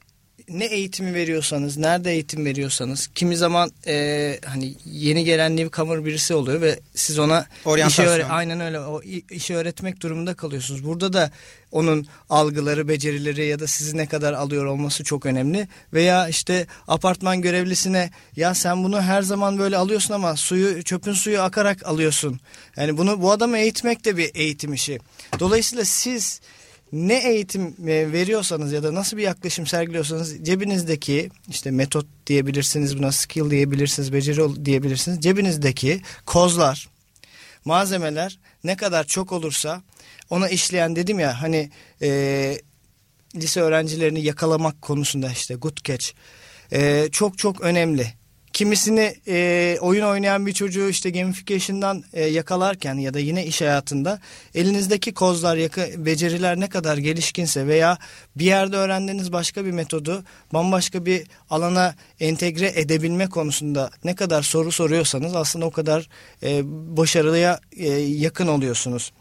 ne eğitimi veriyorsanız, nerede eğitim veriyorsanız, kimi zaman e, hani yeni gelen newcomer birisi oluyor ve siz ona işi aynen öyle o işi öğretmek durumunda kalıyorsunuz. Burada da onun algıları, becerileri ya da sizi ne kadar alıyor olması çok önemli. Veya işte apartman görevlisine ya sen bunu her zaman böyle alıyorsun ama suyu çöpün suyu akarak alıyorsun. Yani bunu bu adamı eğitmek de bir eğitim işi. Dolayısıyla siz ne eğitim e, veriyorsanız ya da nasıl bir yaklaşım sergiliyorsanız cebinizdeki işte metot diyebilirsiniz buna skill diyebilirsiniz beceri diyebilirsiniz cebinizdeki kozlar malzemeler ne kadar çok olursa ona işleyen dedim ya hani e, lise öğrencilerini yakalamak konusunda işte good catch e, çok çok önemli. Kimisini e, oyun oynayan bir çocuğu işte gamification'dan e, yakalarken ya da yine iş hayatında elinizdeki kozlar, yaka, beceriler ne kadar gelişkinse veya bir yerde öğrendiğiniz başka bir metodu bambaşka bir alana entegre edebilme konusunda ne kadar soru soruyorsanız aslında o kadar e, başarılıya e, yakın oluyorsunuz.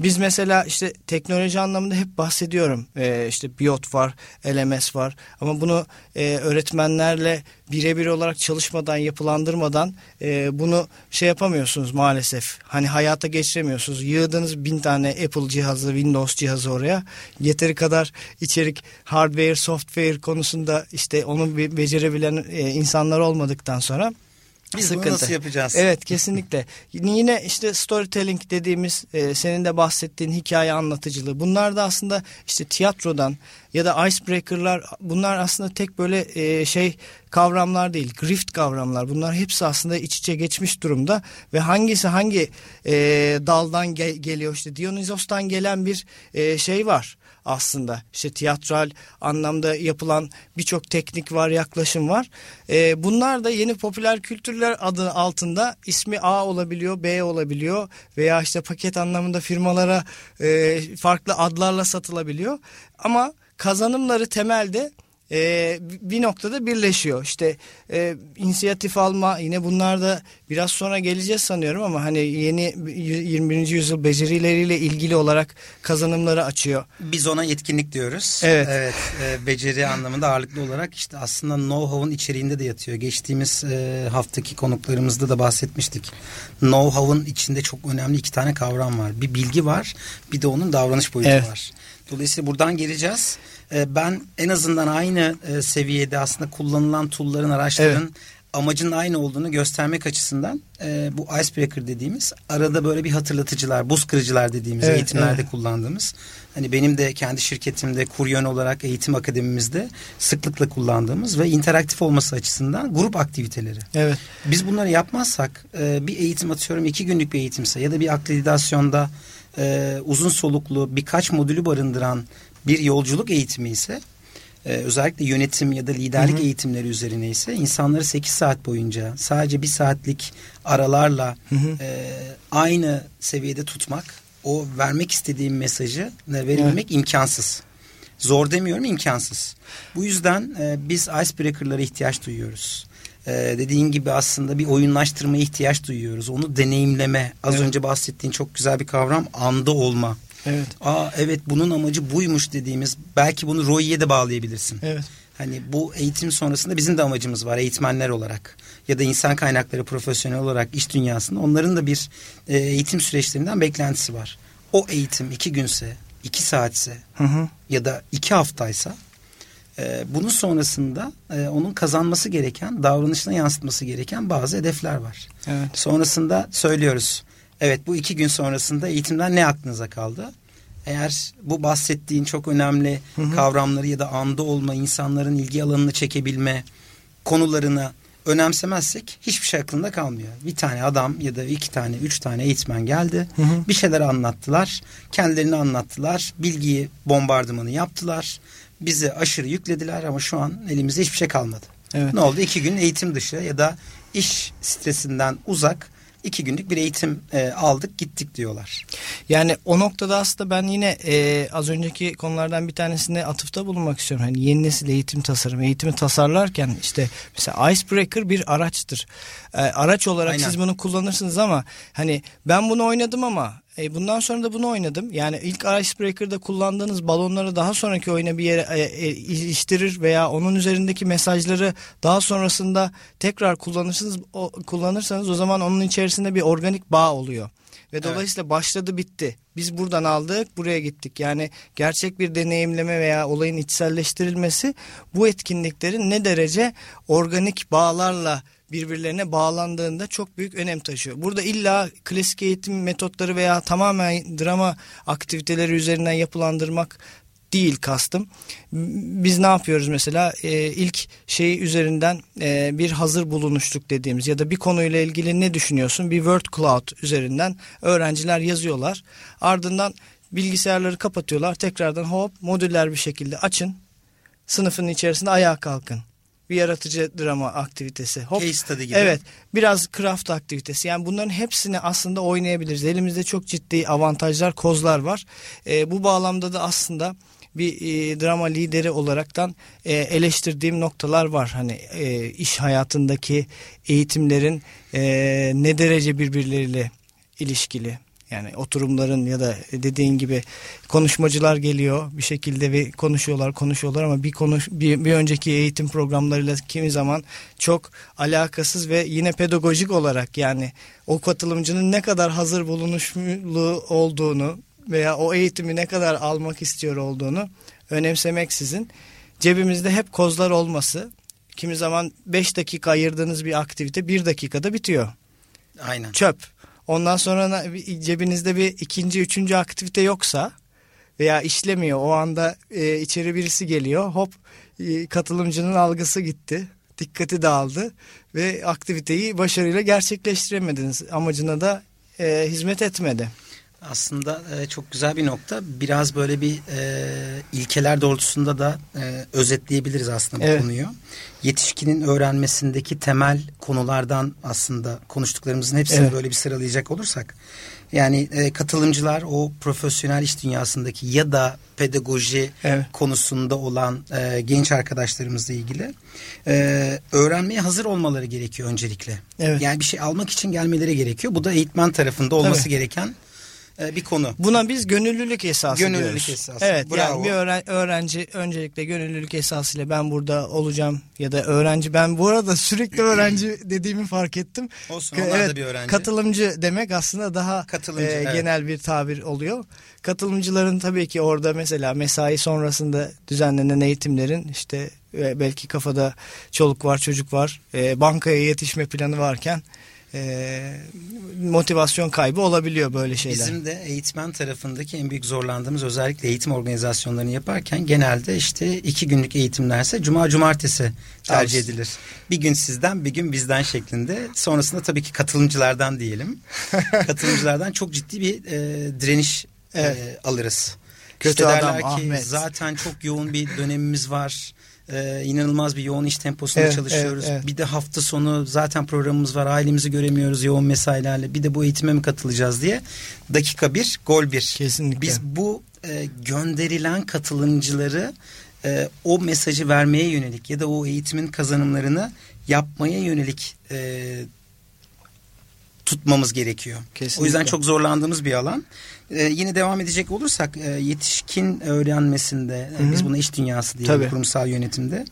Biz mesela işte teknoloji anlamında hep bahsediyorum. Ee, işte Biot var, LMS var. Ama bunu e, öğretmenlerle birebir olarak çalışmadan, yapılandırmadan e, bunu şey yapamıyorsunuz maalesef. Hani hayata geçiremiyorsunuz. Yığdığınız bin tane Apple cihazı, Windows cihazı oraya. Yeteri kadar içerik, hardware, software konusunda işte onu be- becerebilen e, insanlar olmadıktan sonra Biz bunu nasıl yapacağız? Evet kesinlikle. Yine işte storytelling dediğimiz e, senin de bahsettiğin hikaye anlatıcılığı. Bunlar da aslında işte tiyatrodan ya da icebreaker'lar bunlar aslında tek böyle e, şey kavramlar değil. Grift kavramlar. Bunlar hepsi aslında iç içe geçmiş durumda ve hangisi hangi e, daldan ge- geliyor işte Dionysos'tan gelen bir e, şey var aslında. İşte tiyatral anlamda yapılan birçok teknik var, yaklaşım var. Ee, bunlar da yeni popüler kültürler adı altında ismi A olabiliyor, B olabiliyor veya işte paket anlamında firmalara e, farklı adlarla satılabiliyor. Ama kazanımları temelde e, bir noktada birleşiyor. İşte e, inisiyatif alma yine bunlar da biraz sonra geleceğiz sanıyorum ama hani yeni 21. yüzyıl becerileriyle ilgili olarak kazanımları açıyor. Biz ona yetkinlik diyoruz. Evet. Evet. e, beceri anlamında ağırlıklı olarak işte aslında know-how'un içeriğinde de yatıyor. Geçtiğimiz e, haftaki konuklarımızda da bahsetmiştik. Know-how'un içinde çok önemli iki tane kavram var. Bir bilgi var, bir de onun davranış boyutu Evet. var. Dolayısıyla buradan geleceğiz. E, ben en azından aynı e, seviyede aslında kullanılan tool'ların, araçların amacının aynı olduğunu göstermek açısından e, bu icebreaker dediğimiz arada böyle bir hatırlatıcılar, buz kırıcılar dediğimiz Evet, eğitimlerde evet. kullandığımız. Hani benim de kendi şirketimde kuryon olarak eğitim akademimizde sıklıkla kullandığımız ve interaktif olması açısından grup aktiviteleri. Evet. Biz bunları yapmazsak e, bir eğitim atıyorum iki günlük bir eğitimse ya da bir akreditasyonda e, uzun soluklu birkaç modülü barındıran bir yolculuk eğitimi ise e, özellikle yönetim ya da liderlik eğitimleri üzerine ise insanları 8 saat boyunca sadece bir saatlik aralarla e, aynı seviyede tutmak o vermek istediğim mesajı e, verebilmek imkansız. Zor demiyorum imkansız. Bu yüzden e, biz icebreaker'lara ihtiyaç duyuyoruz. E, dediğin gibi aslında bir oyunlaştırmaya ihtiyaç duyuyoruz. Onu deneyimleme. Az Evet. önce bahsettiğin çok güzel bir kavram anda olma. Evet. Aa evet bunun amacı buymuş dediğimiz belki bunu Roy'ye de bağlayabilirsin. Evet. Hani bu eğitim sonrasında bizim de amacımız var eğitmenler olarak ya da insan kaynakları profesyonel olarak iş dünyasında onların da bir e, eğitim süreçlerinden beklentisi var. O eğitim iki günse, iki saatse Hı hı. ya da iki haftaysa e, bunun sonrasında e, onun kazanması gereken, davranışına yansıtması gereken bazı hedefler var. Evet. Sonrasında söylüyoruz. Evet bu iki gün sonrasında eğitimden ne aklınıza kaldı? Eğer bu bahsettiğin çok önemli Hı hı. kavramları ya da anda olma, insanların ilgi alanını çekebilme konularını önemsemezsek hiçbir şey aklında kalmıyor. Bir tane adam ya da iki tane, üç tane eğitmen geldi. Hı hı. Bir şeyler anlattılar. Kendilerini anlattılar. Bilgiyi bombardımanı yaptılar. Bizi aşırı yüklediler ama şu an elimizde hiçbir şey kalmadı. Evet. Ne oldu? İki gün eğitim dışı ya da iş stresinden uzak iki günlük bir eğitim e, aldık gittik diyorlar. Yani o noktada aslında ben yine e, az önceki konulardan bir tanesinde atıfta bulunmak istiyorum. Hani yeni nesil eğitim tasarım, eğitimi tasarlarken işte mesela Icebreaker bir araçtır. E, araç olarak Aynen. siz bunu kullanırsınız ama hani ben bunu oynadım ama e, bundan sonra da bunu oynadım. Yani ilk Icebreaker'da kullandığınız balonları daha sonraki oyuna bir yere e, e, iliştirir veya onun üzerindeki mesajları daha sonrasında tekrar kullanırsınız o, kullanırsanız o zaman onun içerisinde bir organik bağ oluyor. Ve Evet. dolayısıyla başladı bitti. Biz buradan aldık buraya gittik. Yani gerçek bir deneyimleme veya olayın içselleştirilmesi bu etkinliklerin ne derece organik bağlarla birbirlerine bağlandığında çok büyük önem taşıyor. Burada illa klasik eğitim metotları veya tamamen drama aktiviteleri üzerinden yapılandırmak değil kastım. Biz ne yapıyoruz mesela Ee, ilk şey üzerinden e, bir hazır bulunuşluk dediğimiz ya da bir konuyla ilgili ne düşünüyorsun bir word cloud üzerinden öğrenciler yazıyorlar. Ardından bilgisayarları kapatıyorlar tekrardan hop modüller bir şekilde açın sınıfın içerisinde ayağa kalkın. Bir yaratıcı drama aktivitesi. Hop. Case study gibi. Evet. Biraz craft aktivitesi. Yani bunların hepsini aslında oynayabiliriz. Elimizde çok ciddi avantajlar, kozlar var. Ee, bu bağlamda da aslında bir e, drama lideri olaraktan e, eleştirdiğim noktalar var. Hani e, iş hayatındaki eğitimlerin e, ne derece birbirleriyle ilişkili. Yani oturumların ya da dediğin gibi konuşmacılar geliyor bir şekilde ve konuşuyorlar konuşuyorlar ama bir konuş bir, bir önceki eğitim programlarıyla kimi zaman çok alakasız ve yine pedagojik olarak yani o katılımcının ne kadar hazır bulunuşlu olduğunu veya o eğitimi ne kadar almak istiyor olduğunu önemsemeksizin cebimizde hep kozlar olması kimi zaman 5 dakika ayırdığınız bir aktivite 1 dakikada bitiyor Aynen. çöp. Ondan sonra cebinizde bir ikinci, üçüncü aktivite yoksa veya işlemiyor o anda e, içeri birisi geliyor hop e, katılımcının algısı gitti dikkati dağıldı ve aktiviteyi başarıyla gerçekleştiremediniz amacına da e, hizmet etmedi. Aslında e, çok güzel bir nokta. Biraz böyle bir e, ilkeler doğrultusunda da e, özetleyebiliriz aslında bu Evet. konuyu. Yetişkinin öğrenmesindeki temel konulardan aslında konuştuklarımızın hepsini Evet. böyle bir sıralayacak olursak. Yani e, katılımcılar o profesyonel iş dünyasındaki ya da pedagoji Evet. konusunda olan e, genç arkadaşlarımızla ilgili e, öğrenmeye hazır olmaları gerekiyor öncelikle. Evet. Yani bir şey almak için gelmeleri gerekiyor. Bu da eğitmen tarafında olması Tabii. gereken bir konu. Buna biz gönüllülük esası Gönüllülük diyoruz. esası. Evet Bravo. yani bir öğren- öğrenci öncelikle gönüllülük esasıyla ben burada olacağım ya da öğrenci ben bu arada sürekli öğrenci dediğimi fark ettim. Olsun, onlar da bir öğrenci. Katılımcı demek aslında daha Katılımcı, e, evet. genel bir tabir oluyor. Katılımcıların tabii ki orada mesela mesai sonrasında düzenlenen eğitimlerin işte e, belki kafada çoluk var çocuk var e, bankaya yetişme planı varken e, motivasyon kaybı olabiliyor böyle şeyler. Bizim de eğitmen tarafındaki en büyük zorlandığımız özellikle eğitim organizasyonlarını yaparken genelde işte iki günlük eğitimlerse cuma cumartesi tercih edilir. Bir gün sizden bir gün bizden şeklinde. Sonrasında tabii ki katılımcılardan diyelim. katılımcılardan çok ciddi bir e, direniş e, Evet. alırız. Kötü işte adam ki Ahmet. zaten çok yoğun bir dönemimiz var. Ee, inanılmaz bir yoğun iş temposunda Evet, çalışıyoruz. evet, evet. Bir de hafta sonu zaten programımız var. Ailemizi göremiyoruz yoğun mesailerle. Bir de bu eğitime mi katılacağız diye. Dakika bir, gol bir. Kesinlikle. Biz bu e, gönderilen katılımcıları e, o mesajı vermeye yönelik ya da o eğitimin kazanımlarını yapmaya yönelik e, tutmamız gerekiyor. Kesinlikle. O yüzden çok zorlandığımız bir alan. Ee, yine devam edecek olursak e, yetişkin öğrenmesinde e, biz buna iş dünyası diyelim Tabii. kurumsal yönetimde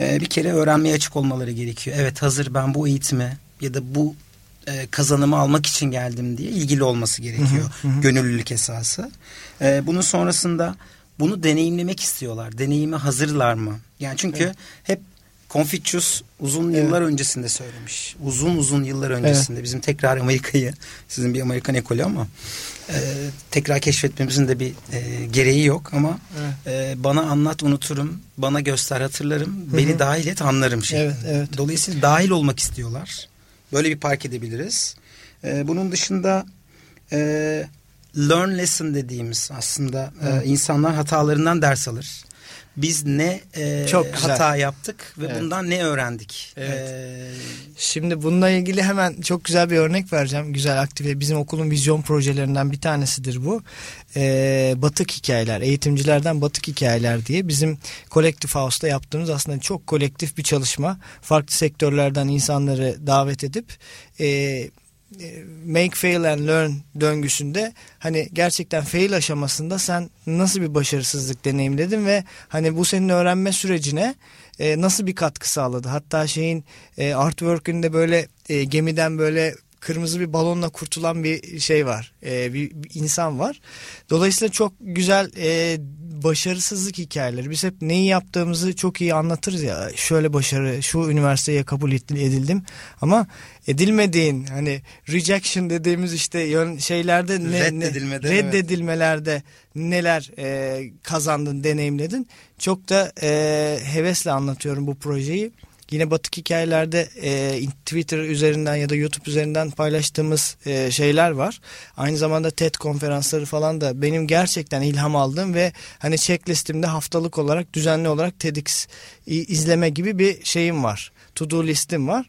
e, bir kere öğrenmeye açık olmaları gerekiyor. Evet hazır ben bu eğitime ya da bu e, kazanımı almak için geldim diye ilgili olması gerekiyor. Gönüllülük esası. E, bunun sonrasında bunu deneyimlemek istiyorlar. Deneyime hazırlar mı? Yani çünkü hep Confucius uzun yıllar öncesinde söylemiş. Uzun uzun yıllar öncesinde bizim tekrar Amerika'yı sizin bir Amerikan ekolü ama e, tekrar keşfetmemizin de bir e, gereği yok ama e, bana anlat unuturum, bana göster hatırlarım, beni dahil et anlarım şeklinde. Evet, evet. Dolayısıyla dahil olmak istiyorlar. Böyle bir park edebiliriz. E, bunun dışında e, learn lesson dediğimiz aslında e, insanlar hatalarından ders alır. Biz ne e, Çok güzel. hata yaptık ve Evet. bundan ne öğrendik? Evet. E, Şimdi bununla ilgili hemen çok güzel bir örnek vereceğim. Güzel aktive. Bizim okulun vizyon projelerinden bir tanesidir bu. Ee, batık hikayeler, eğitimcilerden batık hikayeler diye bizim Collective House'da yaptığımız aslında çok kolektif bir çalışma. Farklı sektörlerden insanları davet edip e, make fail and learn döngüsünde hani gerçekten fail aşamasında sen nasıl bir başarısızlık deneyimledin ve hani bu senin öğrenme sürecine e, nasıl bir katkı sağladı? Hatta şeyin e, artwork'ünde böyle e, gemiden böyle kırmızı bir balonla kurtulan bir şey var. E, bir, bir insan var. Dolayısıyla çok güzel e, başarısızlık hikayeleri. Biz hep neyi yaptığımızı çok iyi anlatırız ya. Şöyle başarı, şu üniversiteye kabul edildim. Ama edilmediğin hani rejection dediğimiz işte yön, şeylerde ne, Reddedilmede, ne, reddedilmelerde neler e, kazandın, deneyimledin. Çok da e, hevesle anlatıyorum bu projeyi. Yine batık hikayelerde e, Twitter üzerinden ya da YouTube üzerinden paylaştığımız e, şeyler var. Aynı zamanda TED konferansları falan da benim gerçekten ilham aldığım ve hani checklistimde haftalık olarak düzenli olarak TEDx izleme gibi bir şeyim var. To do listim var.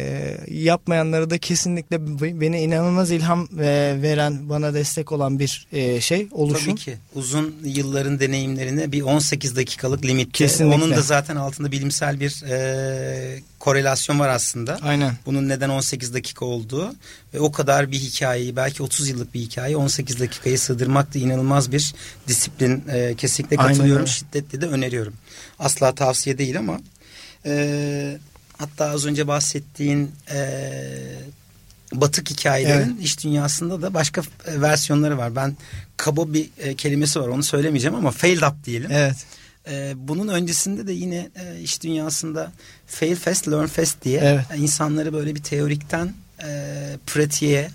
E, yapmayanları da kesinlikle beni inanılmaz ilham e, veren, bana destek olan bir e, şey, oluşum. Tabii ki uzun yılların deneyimlerine bir 18 dakikalık limit. Kesinlikle. Onun da zaten altında bilimsel bir e, korelasyon var aslında. Aynen. Bunun neden 18 dakika olduğu ve o kadar bir hikayeyi belki 30 yıllık bir hikayeyi 18 dakikaya sığdırmak da inanılmaz bir disiplin. E, kesinlikle Aynen katılıyorum. öyle. Şiddetle de öneriyorum. Asla tavsiye değil ama e, hatta az önce bahsettiğin e, batık hikayelerin iş dünyasında da başka e, versiyonları var. Ben kaba bir e, kelimesi var onu söylemeyeceğim ama failed up diyelim. Evet. Ee, bunun öncesinde de yine e, iş dünyasında fail fast learn fast diye Evet. e, insanları böyle bir teorikten e, pratiğe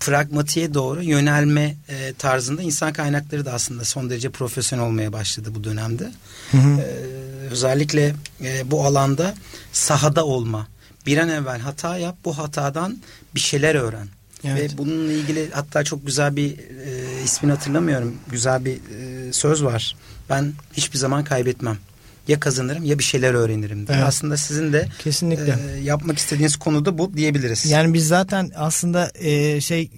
pragmatiğe doğru yönelme e, tarzında insan kaynakları da aslında son derece profesyonel olmaya başladı bu dönemde. Hı hı. Ee, özellikle e, bu alanda sahada olma. Bir an evvel hata yap, bu hatadan bir şeyler öğren. Evet. Ve bununla ilgili hatta çok güzel bir e, ismini hatırlamıyorum. Güzel bir e, söz var. Ben hiçbir zaman kaybetmem. Ya kazanırım ya bir şeyler öğrenirim. diye. Evet. Aslında sizin de Kesinlikle. e, yapmak istediğiniz konu da bu diyebiliriz. Yani biz zaten aslında e, şey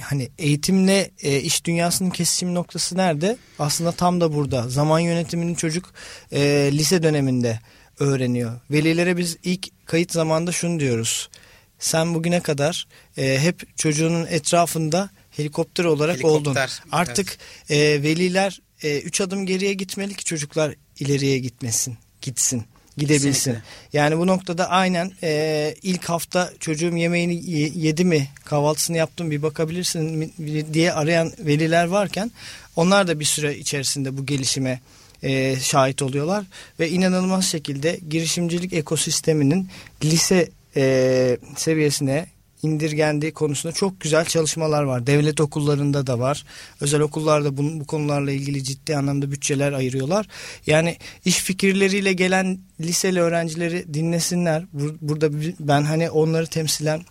hani eğitimle e, iş dünyasının kesişim noktası nerede? Aslında tam da burada. Zaman yönetimini çocuk e, lise döneminde öğreniyor. Velilere biz ilk kayıt zamanda şunu diyoruz. Sen bugüne kadar e, hep çocuğunun etrafında helikopter olarak Helikopter, oldun. Artık e, veliler e, üç adım geriye gitmeli ki çocuklar ileriye gitmesin, gitsin, gidebilsin. Kesinlikle. Yani bu noktada aynen e, ilk hafta çocuğum yemeğini ye- yedi mi, kahvaltısını yaptım bir bakabilirsin diye arayan veliler varken onlar da bir süre içerisinde bu gelişime e, şahit oluyorlar ve inanılmaz şekilde girişimcilik ekosisteminin lise e, seviyesine indirgendiği konusunda çok güzel çalışmalar var. Devlet okullarında da var. Özel okullarda bu, bu konularla ilgili ciddi anlamda bütçeler ayırıyorlar. Yani iş fikirleriyle gelen liseli öğrencileri dinlesinler. Bur- burada ben hani onları temsilen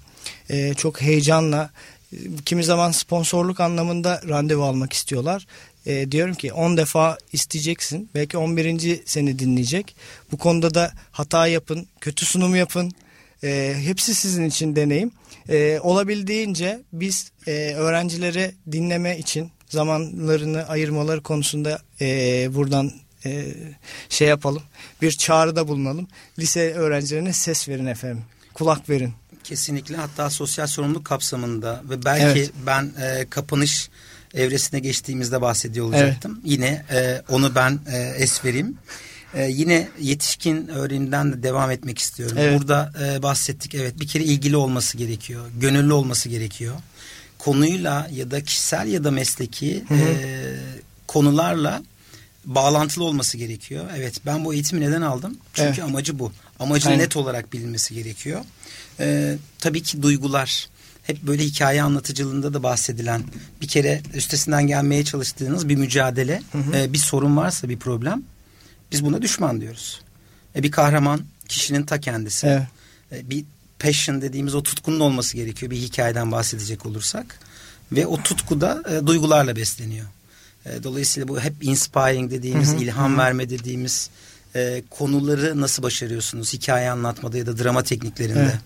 e, çok heyecanla e, kimi zaman sponsorluk anlamında randevu almak istiyorlar. E, diyorum ki 10 defa isteyeceksin. Belki 11. seni dinleyecek. Bu konuda da hata yapın, kötü sunum yapın. E, hepsi sizin için deneyim. E, olabildiğince biz e, öğrencilere dinleme için zamanlarını ayırmaları konusunda e, buradan e, şey yapalım. Bir çağrıda bulunalım. Lise öğrencilerine ses verin efendim. Kulak verin. Kesinlikle hatta sosyal sorumluluk kapsamında ve belki Evet. ben e, kapanış evresine geçtiğimizde bahsediyor olacaktım. Evet. Yine e, onu ben e, es vereyim. E, yine yetişkin öğrenimden de devam etmek istiyorum. Evet. Burada e, bahsettik evet bir kere ilgili olması gerekiyor. Gönüllü olması gerekiyor. Konuyla ya da kişisel ya da mesleki hı hı. E, konularla bağlantılı olması gerekiyor. Evet ben bu eğitimi neden aldım? Çünkü evet. amacı bu. Amacı Aynen. net olarak bilinmesi gerekiyor. Ee, tabii ki duygular hep böyle hikaye anlatıcılığında da bahsedilen bir kere üstesinden gelmeye çalıştığınız bir mücadele hı hı. E, bir sorun varsa bir problem biz buna düşman diyoruz. E, bir kahraman kişinin ta kendisi. Evet. E, bir passion dediğimiz o tutkunun olması gerekiyor bir hikayeden bahsedecek olursak. Ve o tutku da e, duygularla besleniyor. E, dolayısıyla bu hep inspiring dediğimiz, hı hı. ilham hı. verme dediğimiz e, konuları nasıl başarıyorsunuz hikaye anlatmada ya da drama tekniklerinde? Evet.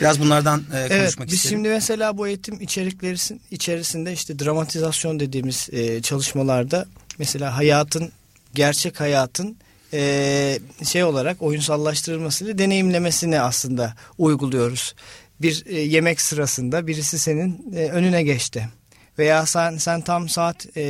Biraz bunlardan e, konuşmak evet, biz isterim. şimdi mesela bu eğitim içerikleri içerisinde işte dramatizasyon dediğimiz e, çalışmalarda mesela hayatın gerçek hayatın e, şey olarak oyunsallaştırılmasıyla deneyimlemesini aslında uyguluyoruz. Bir e, yemek sırasında birisi senin e, önüne geçti veya sen sen tam saat e,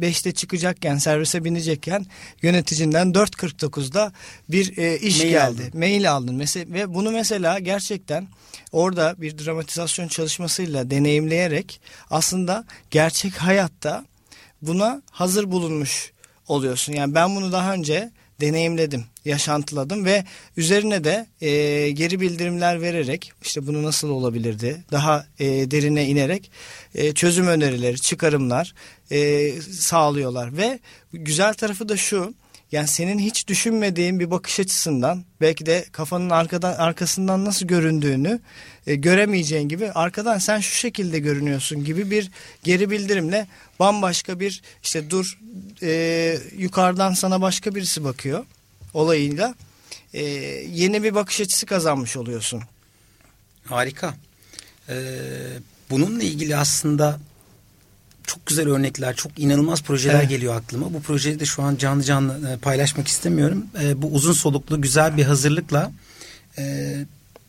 5'te çıkacakken servise binecekken yöneticinden 4.49'da bir e, iş mail geldi. Aldın. Mail aldın. Mesela, ve bunu mesela gerçekten orada bir dramatizasyon çalışmasıyla deneyimleyerek aslında gerçek hayatta buna hazır bulunmuş oluyorsun. Yani ben bunu daha önce deneyimledim, yaşantıladım ve üzerine de e, geri bildirimler vererek işte bunu nasıl olabilirdi daha e, derine inerek e, çözüm önerileri, çıkarımlar e, sağlıyorlar ve güzel tarafı da şu yani senin hiç düşünmediğin bir bakış açısından belki de kafanın arkadan arkasından nasıl göründüğünü e, göremeyeceğin gibi arkadan sen şu şekilde görünüyorsun gibi bir geri bildirimle bambaşka bir işte dur e, yukarıdan sana başka birisi bakıyor olayıyla e, yeni bir bakış açısı kazanmış oluyorsun. Harika. Ee, bununla ilgili aslında çok güzel örnekler, çok inanılmaz projeler evet. geliyor aklıma. Bu projeyi de şu an canlı canlı e, paylaşmak istemiyorum. E, bu uzun soluklu güzel bir hazırlıkla e,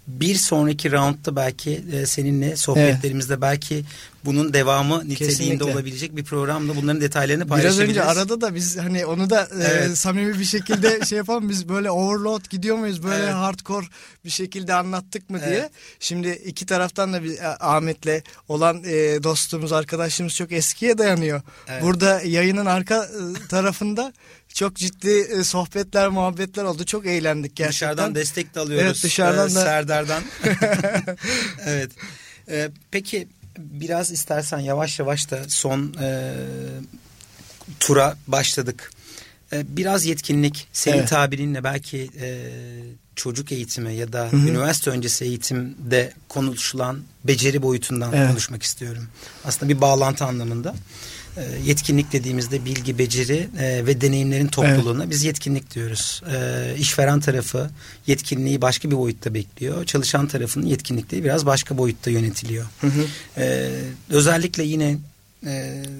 bir sonraki roundda belki e, seninle sohbetlerimizde evet. belki bunun devamı niteliğinde Kesinlikle. olabilecek bir programda bunların detaylarını paylaşabiliriz. Biraz önce arada da biz hani onu da e, evet. e, samimi bir şekilde şey yapalım biz böyle overload gidiyor muyuz böyle evet. hardcore bir şekilde anlattık mı diye. Evet. Şimdi iki taraftan da bir e, Ahmet'le olan e, dostumuz arkadaşımız çok eskiye dayanıyor. Evet. Burada yayının arka tarafında çok ciddi e, sohbetler, muhabbetler oldu. Çok eğlendik gerçekten. Dışarıdan destek de alıyoruz. Evet, dışarıdan e, da. Serdar'dan. evet. E, peki biraz istersen yavaş yavaş da son e, tura başladık. E, biraz yetkinlik senin evet. tabirinle belki e, çocuk eğitimi ya da Hı-hı. üniversite öncesi eğitimde konuşulan beceri boyutundan evet. konuşmak istiyorum. Aslında bir bağlantı anlamında. E, yetkinlik dediğimizde bilgi, beceri e, ve deneyimlerin topluluğuna evet. biz yetkinlik diyoruz. E, işveren tarafı yetkinliği başka bir boyutta bekliyor. Çalışan tarafının yetkinlikleri biraz başka boyutta yönetiliyor. Hı hı. özellikle yine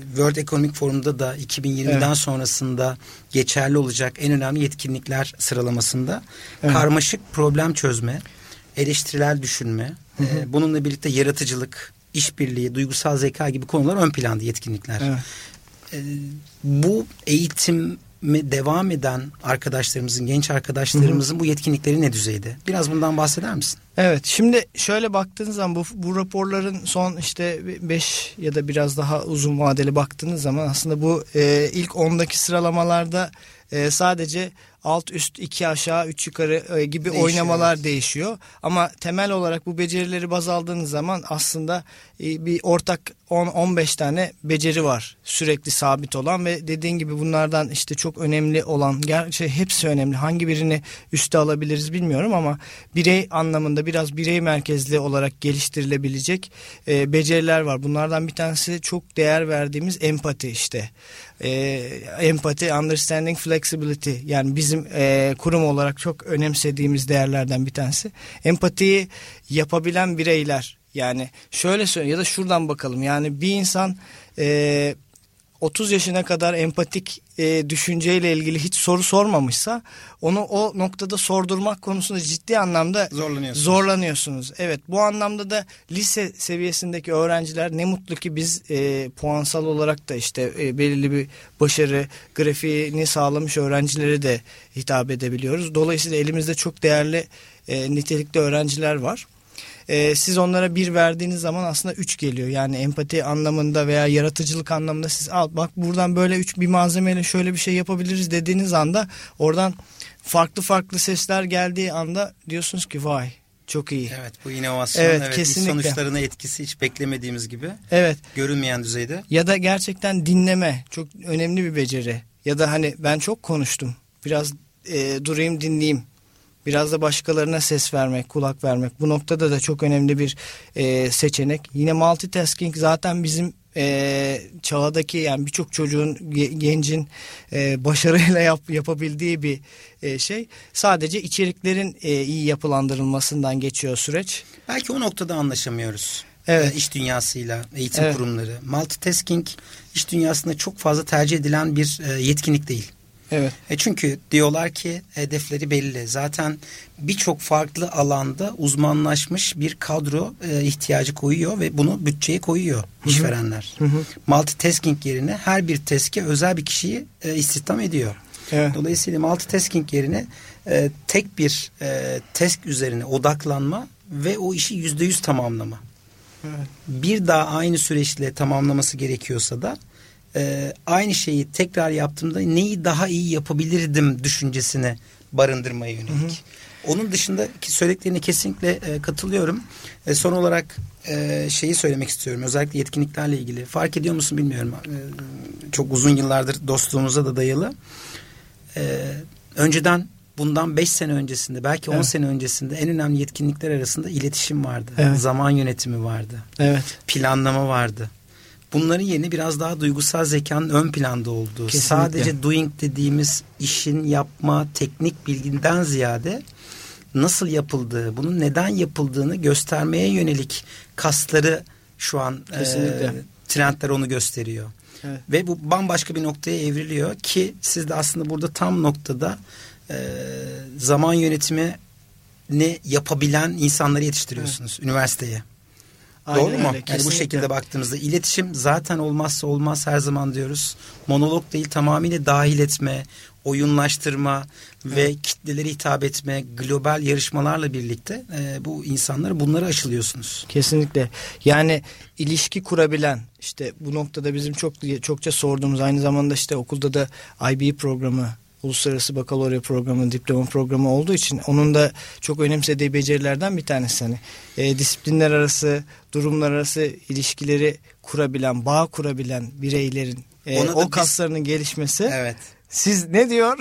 World Economic Forum'da da 2020'den evet. sonrasında geçerli olacak en önemli yetkinlikler sıralamasında evet. karmaşık problem çözme, eleştirel düşünme, hı hı. bununla birlikte yaratıcılık, işbirliği, duygusal zeka gibi konular ön planda yetkinlikler. Evet. E, bu eğitimi devam eden arkadaşlarımızın, genç arkadaşlarımızın Hı-hı. bu yetkinlikleri ne düzeyde? Biraz bundan bahseder misin? Evet şimdi şöyle baktığınız zaman bu, bu raporların son işte 5 ya da biraz daha uzun vadeli baktığınız zaman aslında bu e, ilk 10'daki sıralamalarda e, sadece alt üst iki aşağı üç yukarı e, gibi değişiyor, oynamalar değişiyor. Ama temel olarak bu becerileri baz aldığınız zaman aslında bir ortak 10-15 tane beceri var sürekli sabit olan ve dediğin gibi bunlardan işte çok önemli olan gerçi hepsi önemli hangi birini üste alabiliriz bilmiyorum ama birey anlamında biraz birey merkezli olarak geliştirilebilecek e, beceriler var. Bunlardan bir tanesi çok değer verdiğimiz empati işte e, empati, understanding, flexibility yani bizim e, kurum olarak çok önemsediğimiz değerlerden bir tanesi. Empatiyi yapabilen bireyler yani şöyle söyle ya da şuradan bakalım yani bir insan e, 30 yaşına kadar empatik e, düşünceyle ilgili hiç soru sormamışsa onu o noktada sordurmak konusunda ciddi anlamda Zorlanıyorsunuz. zorlanıyorsunuz. Evet bu anlamda da lise seviyesindeki öğrenciler ne mutlu ki biz e, puansal olarak da işte e, belirli bir başarı grafiğini sağlamış öğrencilere de hitap edebiliyoruz. Dolayısıyla elimizde çok değerli e, nitelikli öğrenciler var. E, siz onlara bir verdiğiniz zaman aslında üç geliyor. Yani empati anlamında veya yaratıcılık anlamında siz al bak buradan böyle üç bir malzemeyle şöyle bir şey yapabiliriz dediğiniz anda oradan farklı farklı sesler geldiği anda diyorsunuz ki vay çok iyi. Evet bu inovasyon Evet, evet, kesinlikle. sonuçlarına etkisi hiç beklemediğimiz gibi Evet görünmeyen düzeyde. ya da gerçekten dinleme çok önemli bir beceri. Ya da hani ben çok konuştum biraz e, durayım dinleyeyim. Biraz da başkalarına ses vermek, kulak vermek. Bu noktada da çok önemli bir e, seçenek. Yine multitasking zaten bizim e, çağdaki yani birçok çocuğun, ge- gencin e, başarıyla yap, yapabildiği bir e, şey. Sadece içeriklerin e, iyi yapılandırılmasından geçiyor süreç. Belki o noktada anlaşamıyoruz. Evet. İş dünyasıyla, eğitim Evet. kurumları. Multitasking iş dünyasında çok fazla tercih edilen bir e, yetkinlik değil. Evet. E çünkü diyorlar ki hedefleri belli. Zaten birçok farklı alanda uzmanlaşmış bir kadro e, ihtiyacı koyuyor ve bunu bütçeye koyuyor işverenler. Multitasking yerine her bir teske özel bir kişiyi e, istihdam ediyor. Evet. Dolayısıyla multitasking yerine e, tek bir e, task üzerine odaklanma ve o işi yüzde yüz tamamlama. Evet. Bir daha aynı süreçle tamamlaması gerekiyorsa da e, aynı şeyi tekrar yaptığımda neyi daha iyi yapabilirdim düşüncesine barındırmaya yönelik. Onun dışındaki söylediklerine kesinlikle e, katılıyorum. E, son olarak e, şeyi söylemek istiyorum. Özellikle yetkinliklerle ilgili. Fark ediyor musun bilmiyorum. E, çok uzun yıllardır dostluğumuza da dayalı. E, önceden bundan 5 sene öncesinde belki 10 Evet. sene öncesinde en önemli yetkinlikler arasında iletişim vardı. Evet. Zaman yönetimi vardı. Evet. Planlama vardı. Bunların yerine biraz daha duygusal zekanın ön planda olduğu, Kesinlikle. sadece doing dediğimiz işin yapma teknik bilginden ziyade nasıl yapıldığı, bunun neden yapıldığını göstermeye yönelik kasları şu an e, trendler onu gösteriyor. Evet. Ve bu bambaşka bir noktaya evriliyor ki siz de aslında burada tam noktada e, zaman yönetimi ne yapabilen insanları yetiştiriyorsunuz üniversiteye. Aynen Doğru mu? öyle, Yani bu şekilde baktığımızda iletişim zaten olmazsa olmaz her zaman diyoruz. Monolog değil tamamıyla dahil etme, oyunlaştırma ve kitlelere hitap etme, global yarışmalarla birlikte e, bu insanları bunları aşılıyorsunuz. Kesinlikle. Yani ilişki kurabilen işte bu noktada bizim çok çokça sorduğumuz aynı zamanda işte okulda da IB programı Uluslararası Bakalorya Programı, diploma programı olduğu için onun da çok önemsediği becerilerden bir tanesi. Hani e, disiplinler arası, durumlar arası ilişkileri kurabilen, bağ kurabilen bireylerin e, Ona o biz- kaslarının gelişmesi. Evet. Siz ne diyor?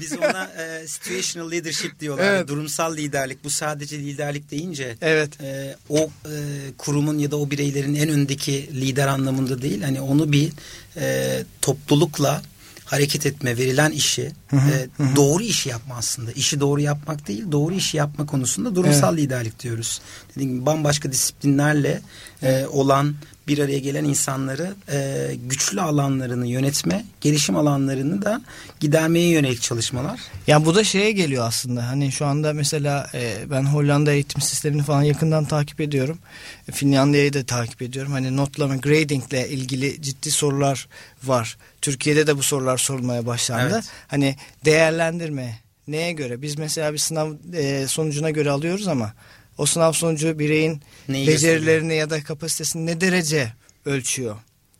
Biz ona e, situational leadership diyorlar. Evet. Durumsal liderlik. Bu sadece liderlik deyince evet. e, o e, kurumun ya da o bireylerin en öndeki lider anlamında değil. Hani onu bir e, toplulukla hareket etme, verilen işi, e, doğru işi yapma aslında. İşi doğru yapmak değil, doğru işi yapma konusunda durumsal liderlik diyoruz. Dediğim gibi bambaşka disiplinlerle e, olan bir araya gelen insanları e, güçlü alanlarını yönetme, gelişim alanlarını da gidermeye yönelik çalışmalar. Ya bu da şeye geliyor aslında. Hani şu anda mesela e, ben Hollanda eğitim sistemini falan yakından takip ediyorum. E, Finlandiya'yı da takip ediyorum. Hani notlama, gradingle ilgili ciddi sorular var. Türkiye'de de bu sorular sorulmaya başlandı. Evet. Hani değerlendirme neye göre? Biz mesela bir sınav e, sonucuna göre alıyoruz ama o sınav sonucu bireyin Neyi becerilerini ya da kapasitesini ne derece ölçüyor?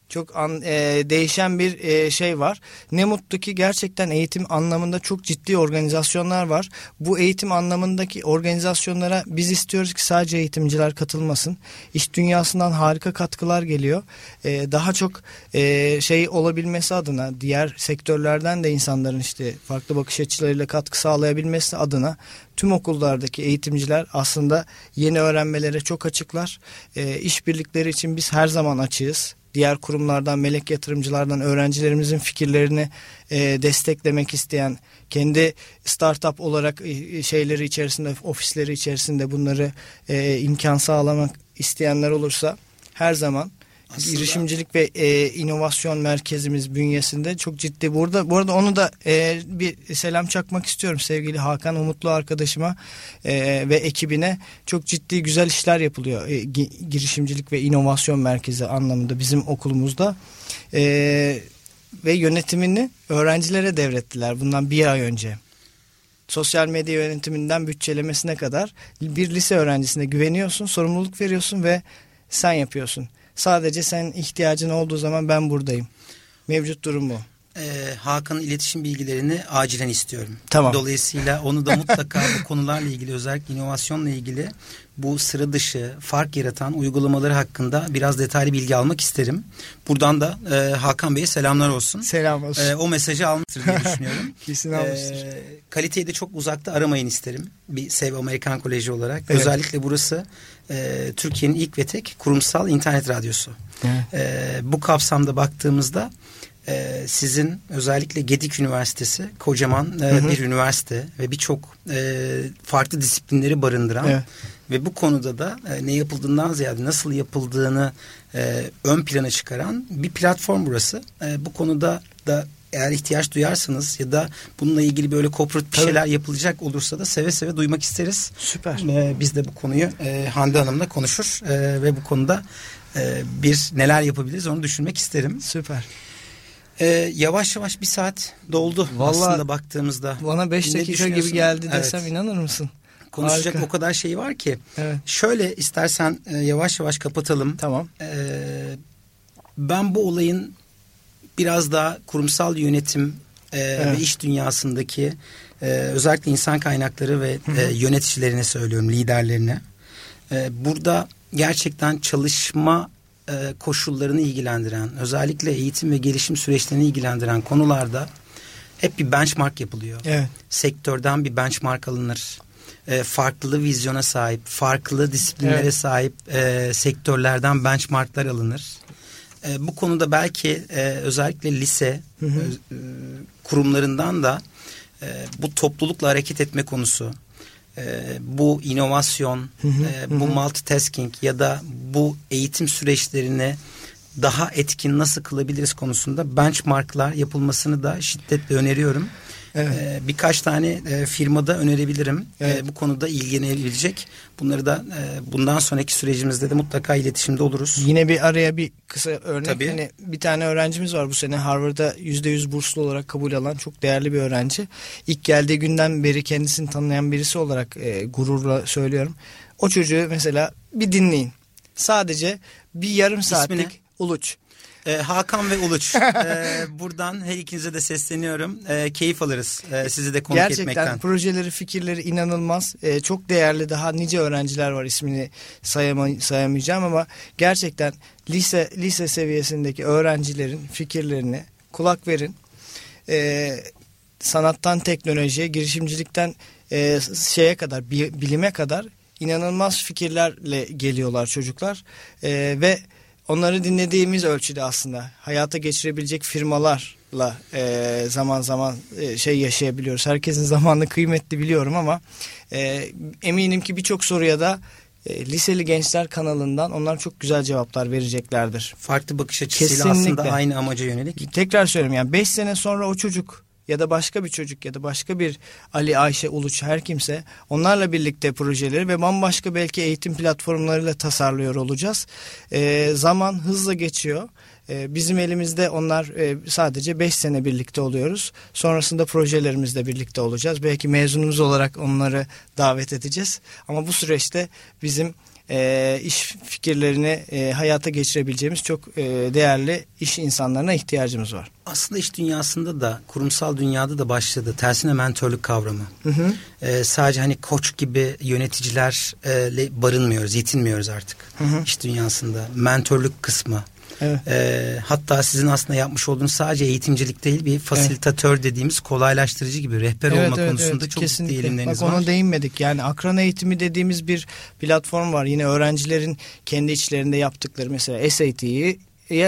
Çok an, e, değişen bir e, şey var. Ne mutlu ki gerçekten eğitim anlamında çok ciddi organizasyonlar var. Bu eğitim anlamındaki organizasyonlara biz istiyoruz ki sadece eğitimciler katılmasın. İş dünyasından harika katkılar geliyor. E, daha çok e, şey olabilmesi adına diğer sektörlerden de insanların işte farklı bakış açılarıyla katkı sağlayabilmesi adına tüm okullardaki eğitimciler aslında yeni öğrenmelere çok açıklar. E, işbirlikleri için biz her zaman açığız diğer kurumlardan, melek yatırımcılardan öğrencilerimizin fikirlerini e, desteklemek isteyen, kendi startup olarak e, şeyleri içerisinde, ofisleri içerisinde bunları e, imkan sağlamak isteyenler olursa her zaman Aslında- girişimcilik ve e, inovasyon merkezimiz bünyesinde çok ciddi. Burada bu arada onu da e, bir selam çakmak istiyorum sevgili Hakan Umutlu arkadaşıma e, ve ekibine. Çok ciddi güzel işler yapılıyor. E, gi- girişimcilik ve inovasyon merkezi anlamında bizim okulumuzda. E, ve yönetimini öğrencilere devrettiler bundan bir ay önce sosyal medya yönetiminden bütçelemesine kadar bir lise öğrencisine güveniyorsun, sorumluluk veriyorsun ve sen yapıyorsun. Sadece sen ihtiyacın olduğu zaman ben buradayım. Mevcut durum bu. Ee, Hakan'ın iletişim bilgilerini acilen istiyorum. Tamam. Dolayısıyla onu da mutlaka bu konularla ilgili özellikle inovasyonla ilgili bu sıra dışı fark yaratan uygulamaları hakkında biraz detaylı bilgi almak isterim. Buradan da e, Hakan Bey'e selamlar olsun. Selam olsun. E, o mesajı almıştır diye düşünüyorum. Kesin almıştır. E, kaliteyi de çok uzakta aramayın isterim. Bir Sev Amerikan Koleji olarak. Evet. Özellikle burası e, Türkiye'nin ilk ve tek kurumsal internet radyosu. Evet. E, bu kapsamda baktığımızda e, sizin özellikle Gedik Üniversitesi kocaman e, Hı hı. bir üniversite ve birçok e, farklı disiplinleri barındıran Evet. ve bu konuda da e, ne yapıldığından ziyade nasıl yapıldığını e, ön plana çıkaran bir platform burası. E, bu konuda da eğer ihtiyaç duyarsanız ya da bununla ilgili böyle corporate bir Tabii. şeyler yapılacak olursa da seve seve duymak isteriz. Süper. E, biz de bu konuyu e, Hande Hanım'la konuşur e, ve bu konuda e, bir neler yapabiliriz onu düşünmek isterim. Süper. E, yavaş yavaş bir saat doldu Vallahi aslında baktığımızda. Bana 5 Ne dakika gibi geldi Evet. desem inanır mısın? Konuşacak Harika. o kadar şey var ki. Evet. Şöyle istersen e, yavaş yavaş kapatalım. Tamam. Ee, ben bu olayın biraz daha kurumsal yönetim e, Evet. ve iş dünyasındaki e, özellikle insan kaynakları ve e, yöneticilerine söylüyorum, liderlerine. E, burada gerçekten çalışma koşullarını ilgilendiren, özellikle eğitim ve gelişim süreçlerini ilgilendiren konularda hep bir benchmark yapılıyor Evet. sektörden bir benchmark alınır. E, farklı vizyona sahip, farklı disiplinlere Evet. sahip e, sektörlerden benchmarklar alınır. E, bu konuda belki e, özellikle lise Hı hı. e, kurumlarından da e, bu toplulukla hareket etme konusu, e, bu inovasyon, e, bu multitasking ya da bu eğitim süreçlerini daha etkin nasıl kılabiliriz konusunda benchmarklar yapılmasını da şiddetle öneriyorum. Evet. Ee, birkaç tane e, firmada önerebilirim. Evet. Ee, bu konuda ilgilenebilecek. Bunları da e, bundan sonraki sürecimizde de mutlaka iletişimde oluruz. Yine bir araya bir kısa örnek. Tabii. Hani bir tane öğrencimiz var bu sene Harvard'a %100 burslu olarak kabul alan çok değerli bir öğrenci. İlk geldiği günden beri kendisini tanıyan birisi olarak e, gururla söylüyorum. O çocuğu mesela bir dinleyin. Sadece bir yarım saatlik ne? uluç. Ee, Hakan ve Uluç. Ee, buradan her ikinize de sesleniyorum. Ee, keyif alırız e, sizi de konuk Gerçekten etmekten. projeleri, fikirleri inanılmaz. Ee, çok değerli daha nice öğrenciler var ismini sayama, sayamayacağım ama gerçekten lise lise seviyesindeki öğrencilerin fikirlerini kulak verin. Ee, sanattan teknolojiye, girişimcilikten e, şeye kadar, bi- bilime kadar inanılmaz fikirlerle geliyorlar çocuklar. Ee, ve onları dinlediğimiz ölçüde aslında hayata geçirebilecek firmalarla e, zaman zaman e, şey yaşayabiliyoruz. Herkesin zamanı kıymetli biliyorum ama e, eminim ki birçok soruya da e, Liseli Gençler kanalından onlar çok güzel cevaplar vereceklerdir. Farklı bakış açısıyla Kesinlikle. aslında aynı amaca yönelik. Tekrar söylüyorum yani 5 sene sonra o çocuk ya da başka bir çocuk ya da başka bir Ali Ayşe Uluç her kimse onlarla birlikte projeleri ve bambaşka belki eğitim platformlarıyla tasarlıyor olacağız. Ee, zaman hızla geçiyor. Ee, bizim elimizde onlar e, sadece 5 sene birlikte oluyoruz. Sonrasında projelerimizle birlikte olacağız. Belki mezunumuz olarak onları davet edeceğiz. Ama bu süreçte bizim e, iş fikirlerini e, hayata geçirebileceğimiz çok e, değerli iş insanlarına ihtiyacımız var. Aslında iş dünyasında da kurumsal dünyada da başladı. Tersine mentörlük kavramı. Hı hı. Ee, sadece hani koç gibi yöneticilerle barınmıyoruz, yetinmiyoruz artık. Hı hı. İş dünyasında mentörlük kısmı. Evet. Ee, hatta sizin aslında yapmış olduğunuz sadece eğitimcilik değil bir fasilitatör dediğimiz kolaylaştırıcı gibi rehber olma konusunda çok ciddi eğilimleriniz Bak var. ona değinmedik. Yani akran eğitimi dediğimiz bir platform var. Yine öğrencilerin kendi içlerinde yaptıkları mesela SAT'yi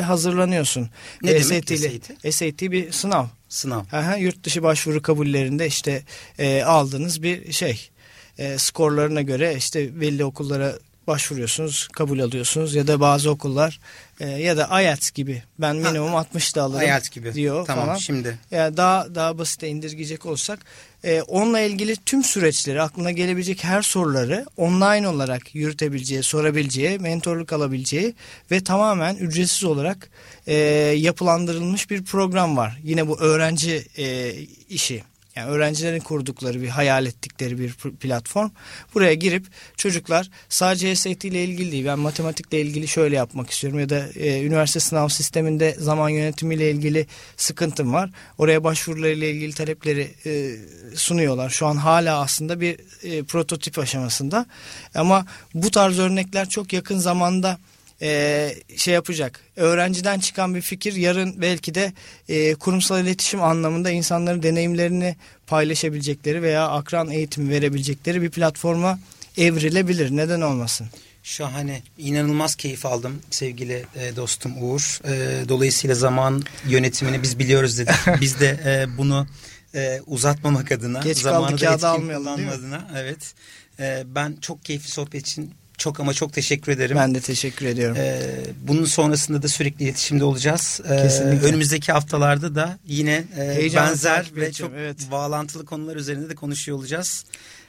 hazırlanıyorsun. Ne Ve demek SAT? SAT bir sınav. Sınav. Aha, yurt dışı başvuru kabullerinde işte e, aldığınız bir şey. E, skorlarına göre işte belli okullara başvuruyorsunuz, kabul alıyorsunuz ya da bazı okullar e, ya da IELTS gibi ben minimum 60 da alırım IELTS gibi. diyor Tamam, falan. şimdi. Yani daha daha basite indirgeyecek olsak e, onunla ilgili tüm süreçleri aklına gelebilecek her soruları online olarak yürütebileceği, sorabileceği, mentorluk alabileceği ve tamamen ücretsiz olarak e, yapılandırılmış bir program var. Yine bu öğrenci e, işi. Yani öğrencilerin kurdukları bir hayal ettikleri bir pl- platform. Buraya girip çocuklar sadece SAT ile ilgili değil ben matematikle ilgili şöyle yapmak istiyorum ya da e, üniversite sınav sisteminde zaman yönetimiyle ilgili sıkıntım var. Oraya başvurularıyla ilgili talepleri e, sunuyorlar. Şu an hala aslında bir e, prototip aşamasında. Ama bu tarz örnekler çok yakın zamanda e, şey yapacak. Öğrenciden çıkan bir fikir yarın belki de e, kurumsal iletişim anlamında insanların deneyimlerini paylaşabilecekleri veya akran eğitimi verebilecekleri bir platforma evrilebilir. Neden olmasın? Şahane. İnanılmaz keyif aldım sevgili e, dostum Uğur. E, dolayısıyla zaman yönetimini biz biliyoruz dedik. biz de e, bunu e, uzatmamak adına, Geç zamanı da etkin kullanma adına. Evet. E, ben çok keyifli sohbet için çok ama çok teşekkür ederim. Ben de teşekkür ediyorum. Ee, bunun sonrasında da sürekli iletişimde olacağız. Ee, Kesinlikle. önümüzdeki haftalarda da yine e, benzer ve çok evet. bağlantılı konular üzerinde de konuşuyor olacağız.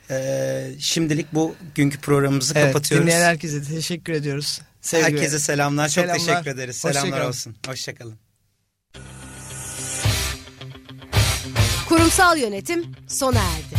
Ee, şimdilik bu günkü programımızı evet, kapatıyoruz. dinleyen herkese teşekkür ediyoruz. Sevgi- Herkese selamlar. Çok Selamlar. teşekkür ederiz. Selamlar Hoşçakalın. olsun. Hoşçakalın. Kurumsal yönetim sona erdi.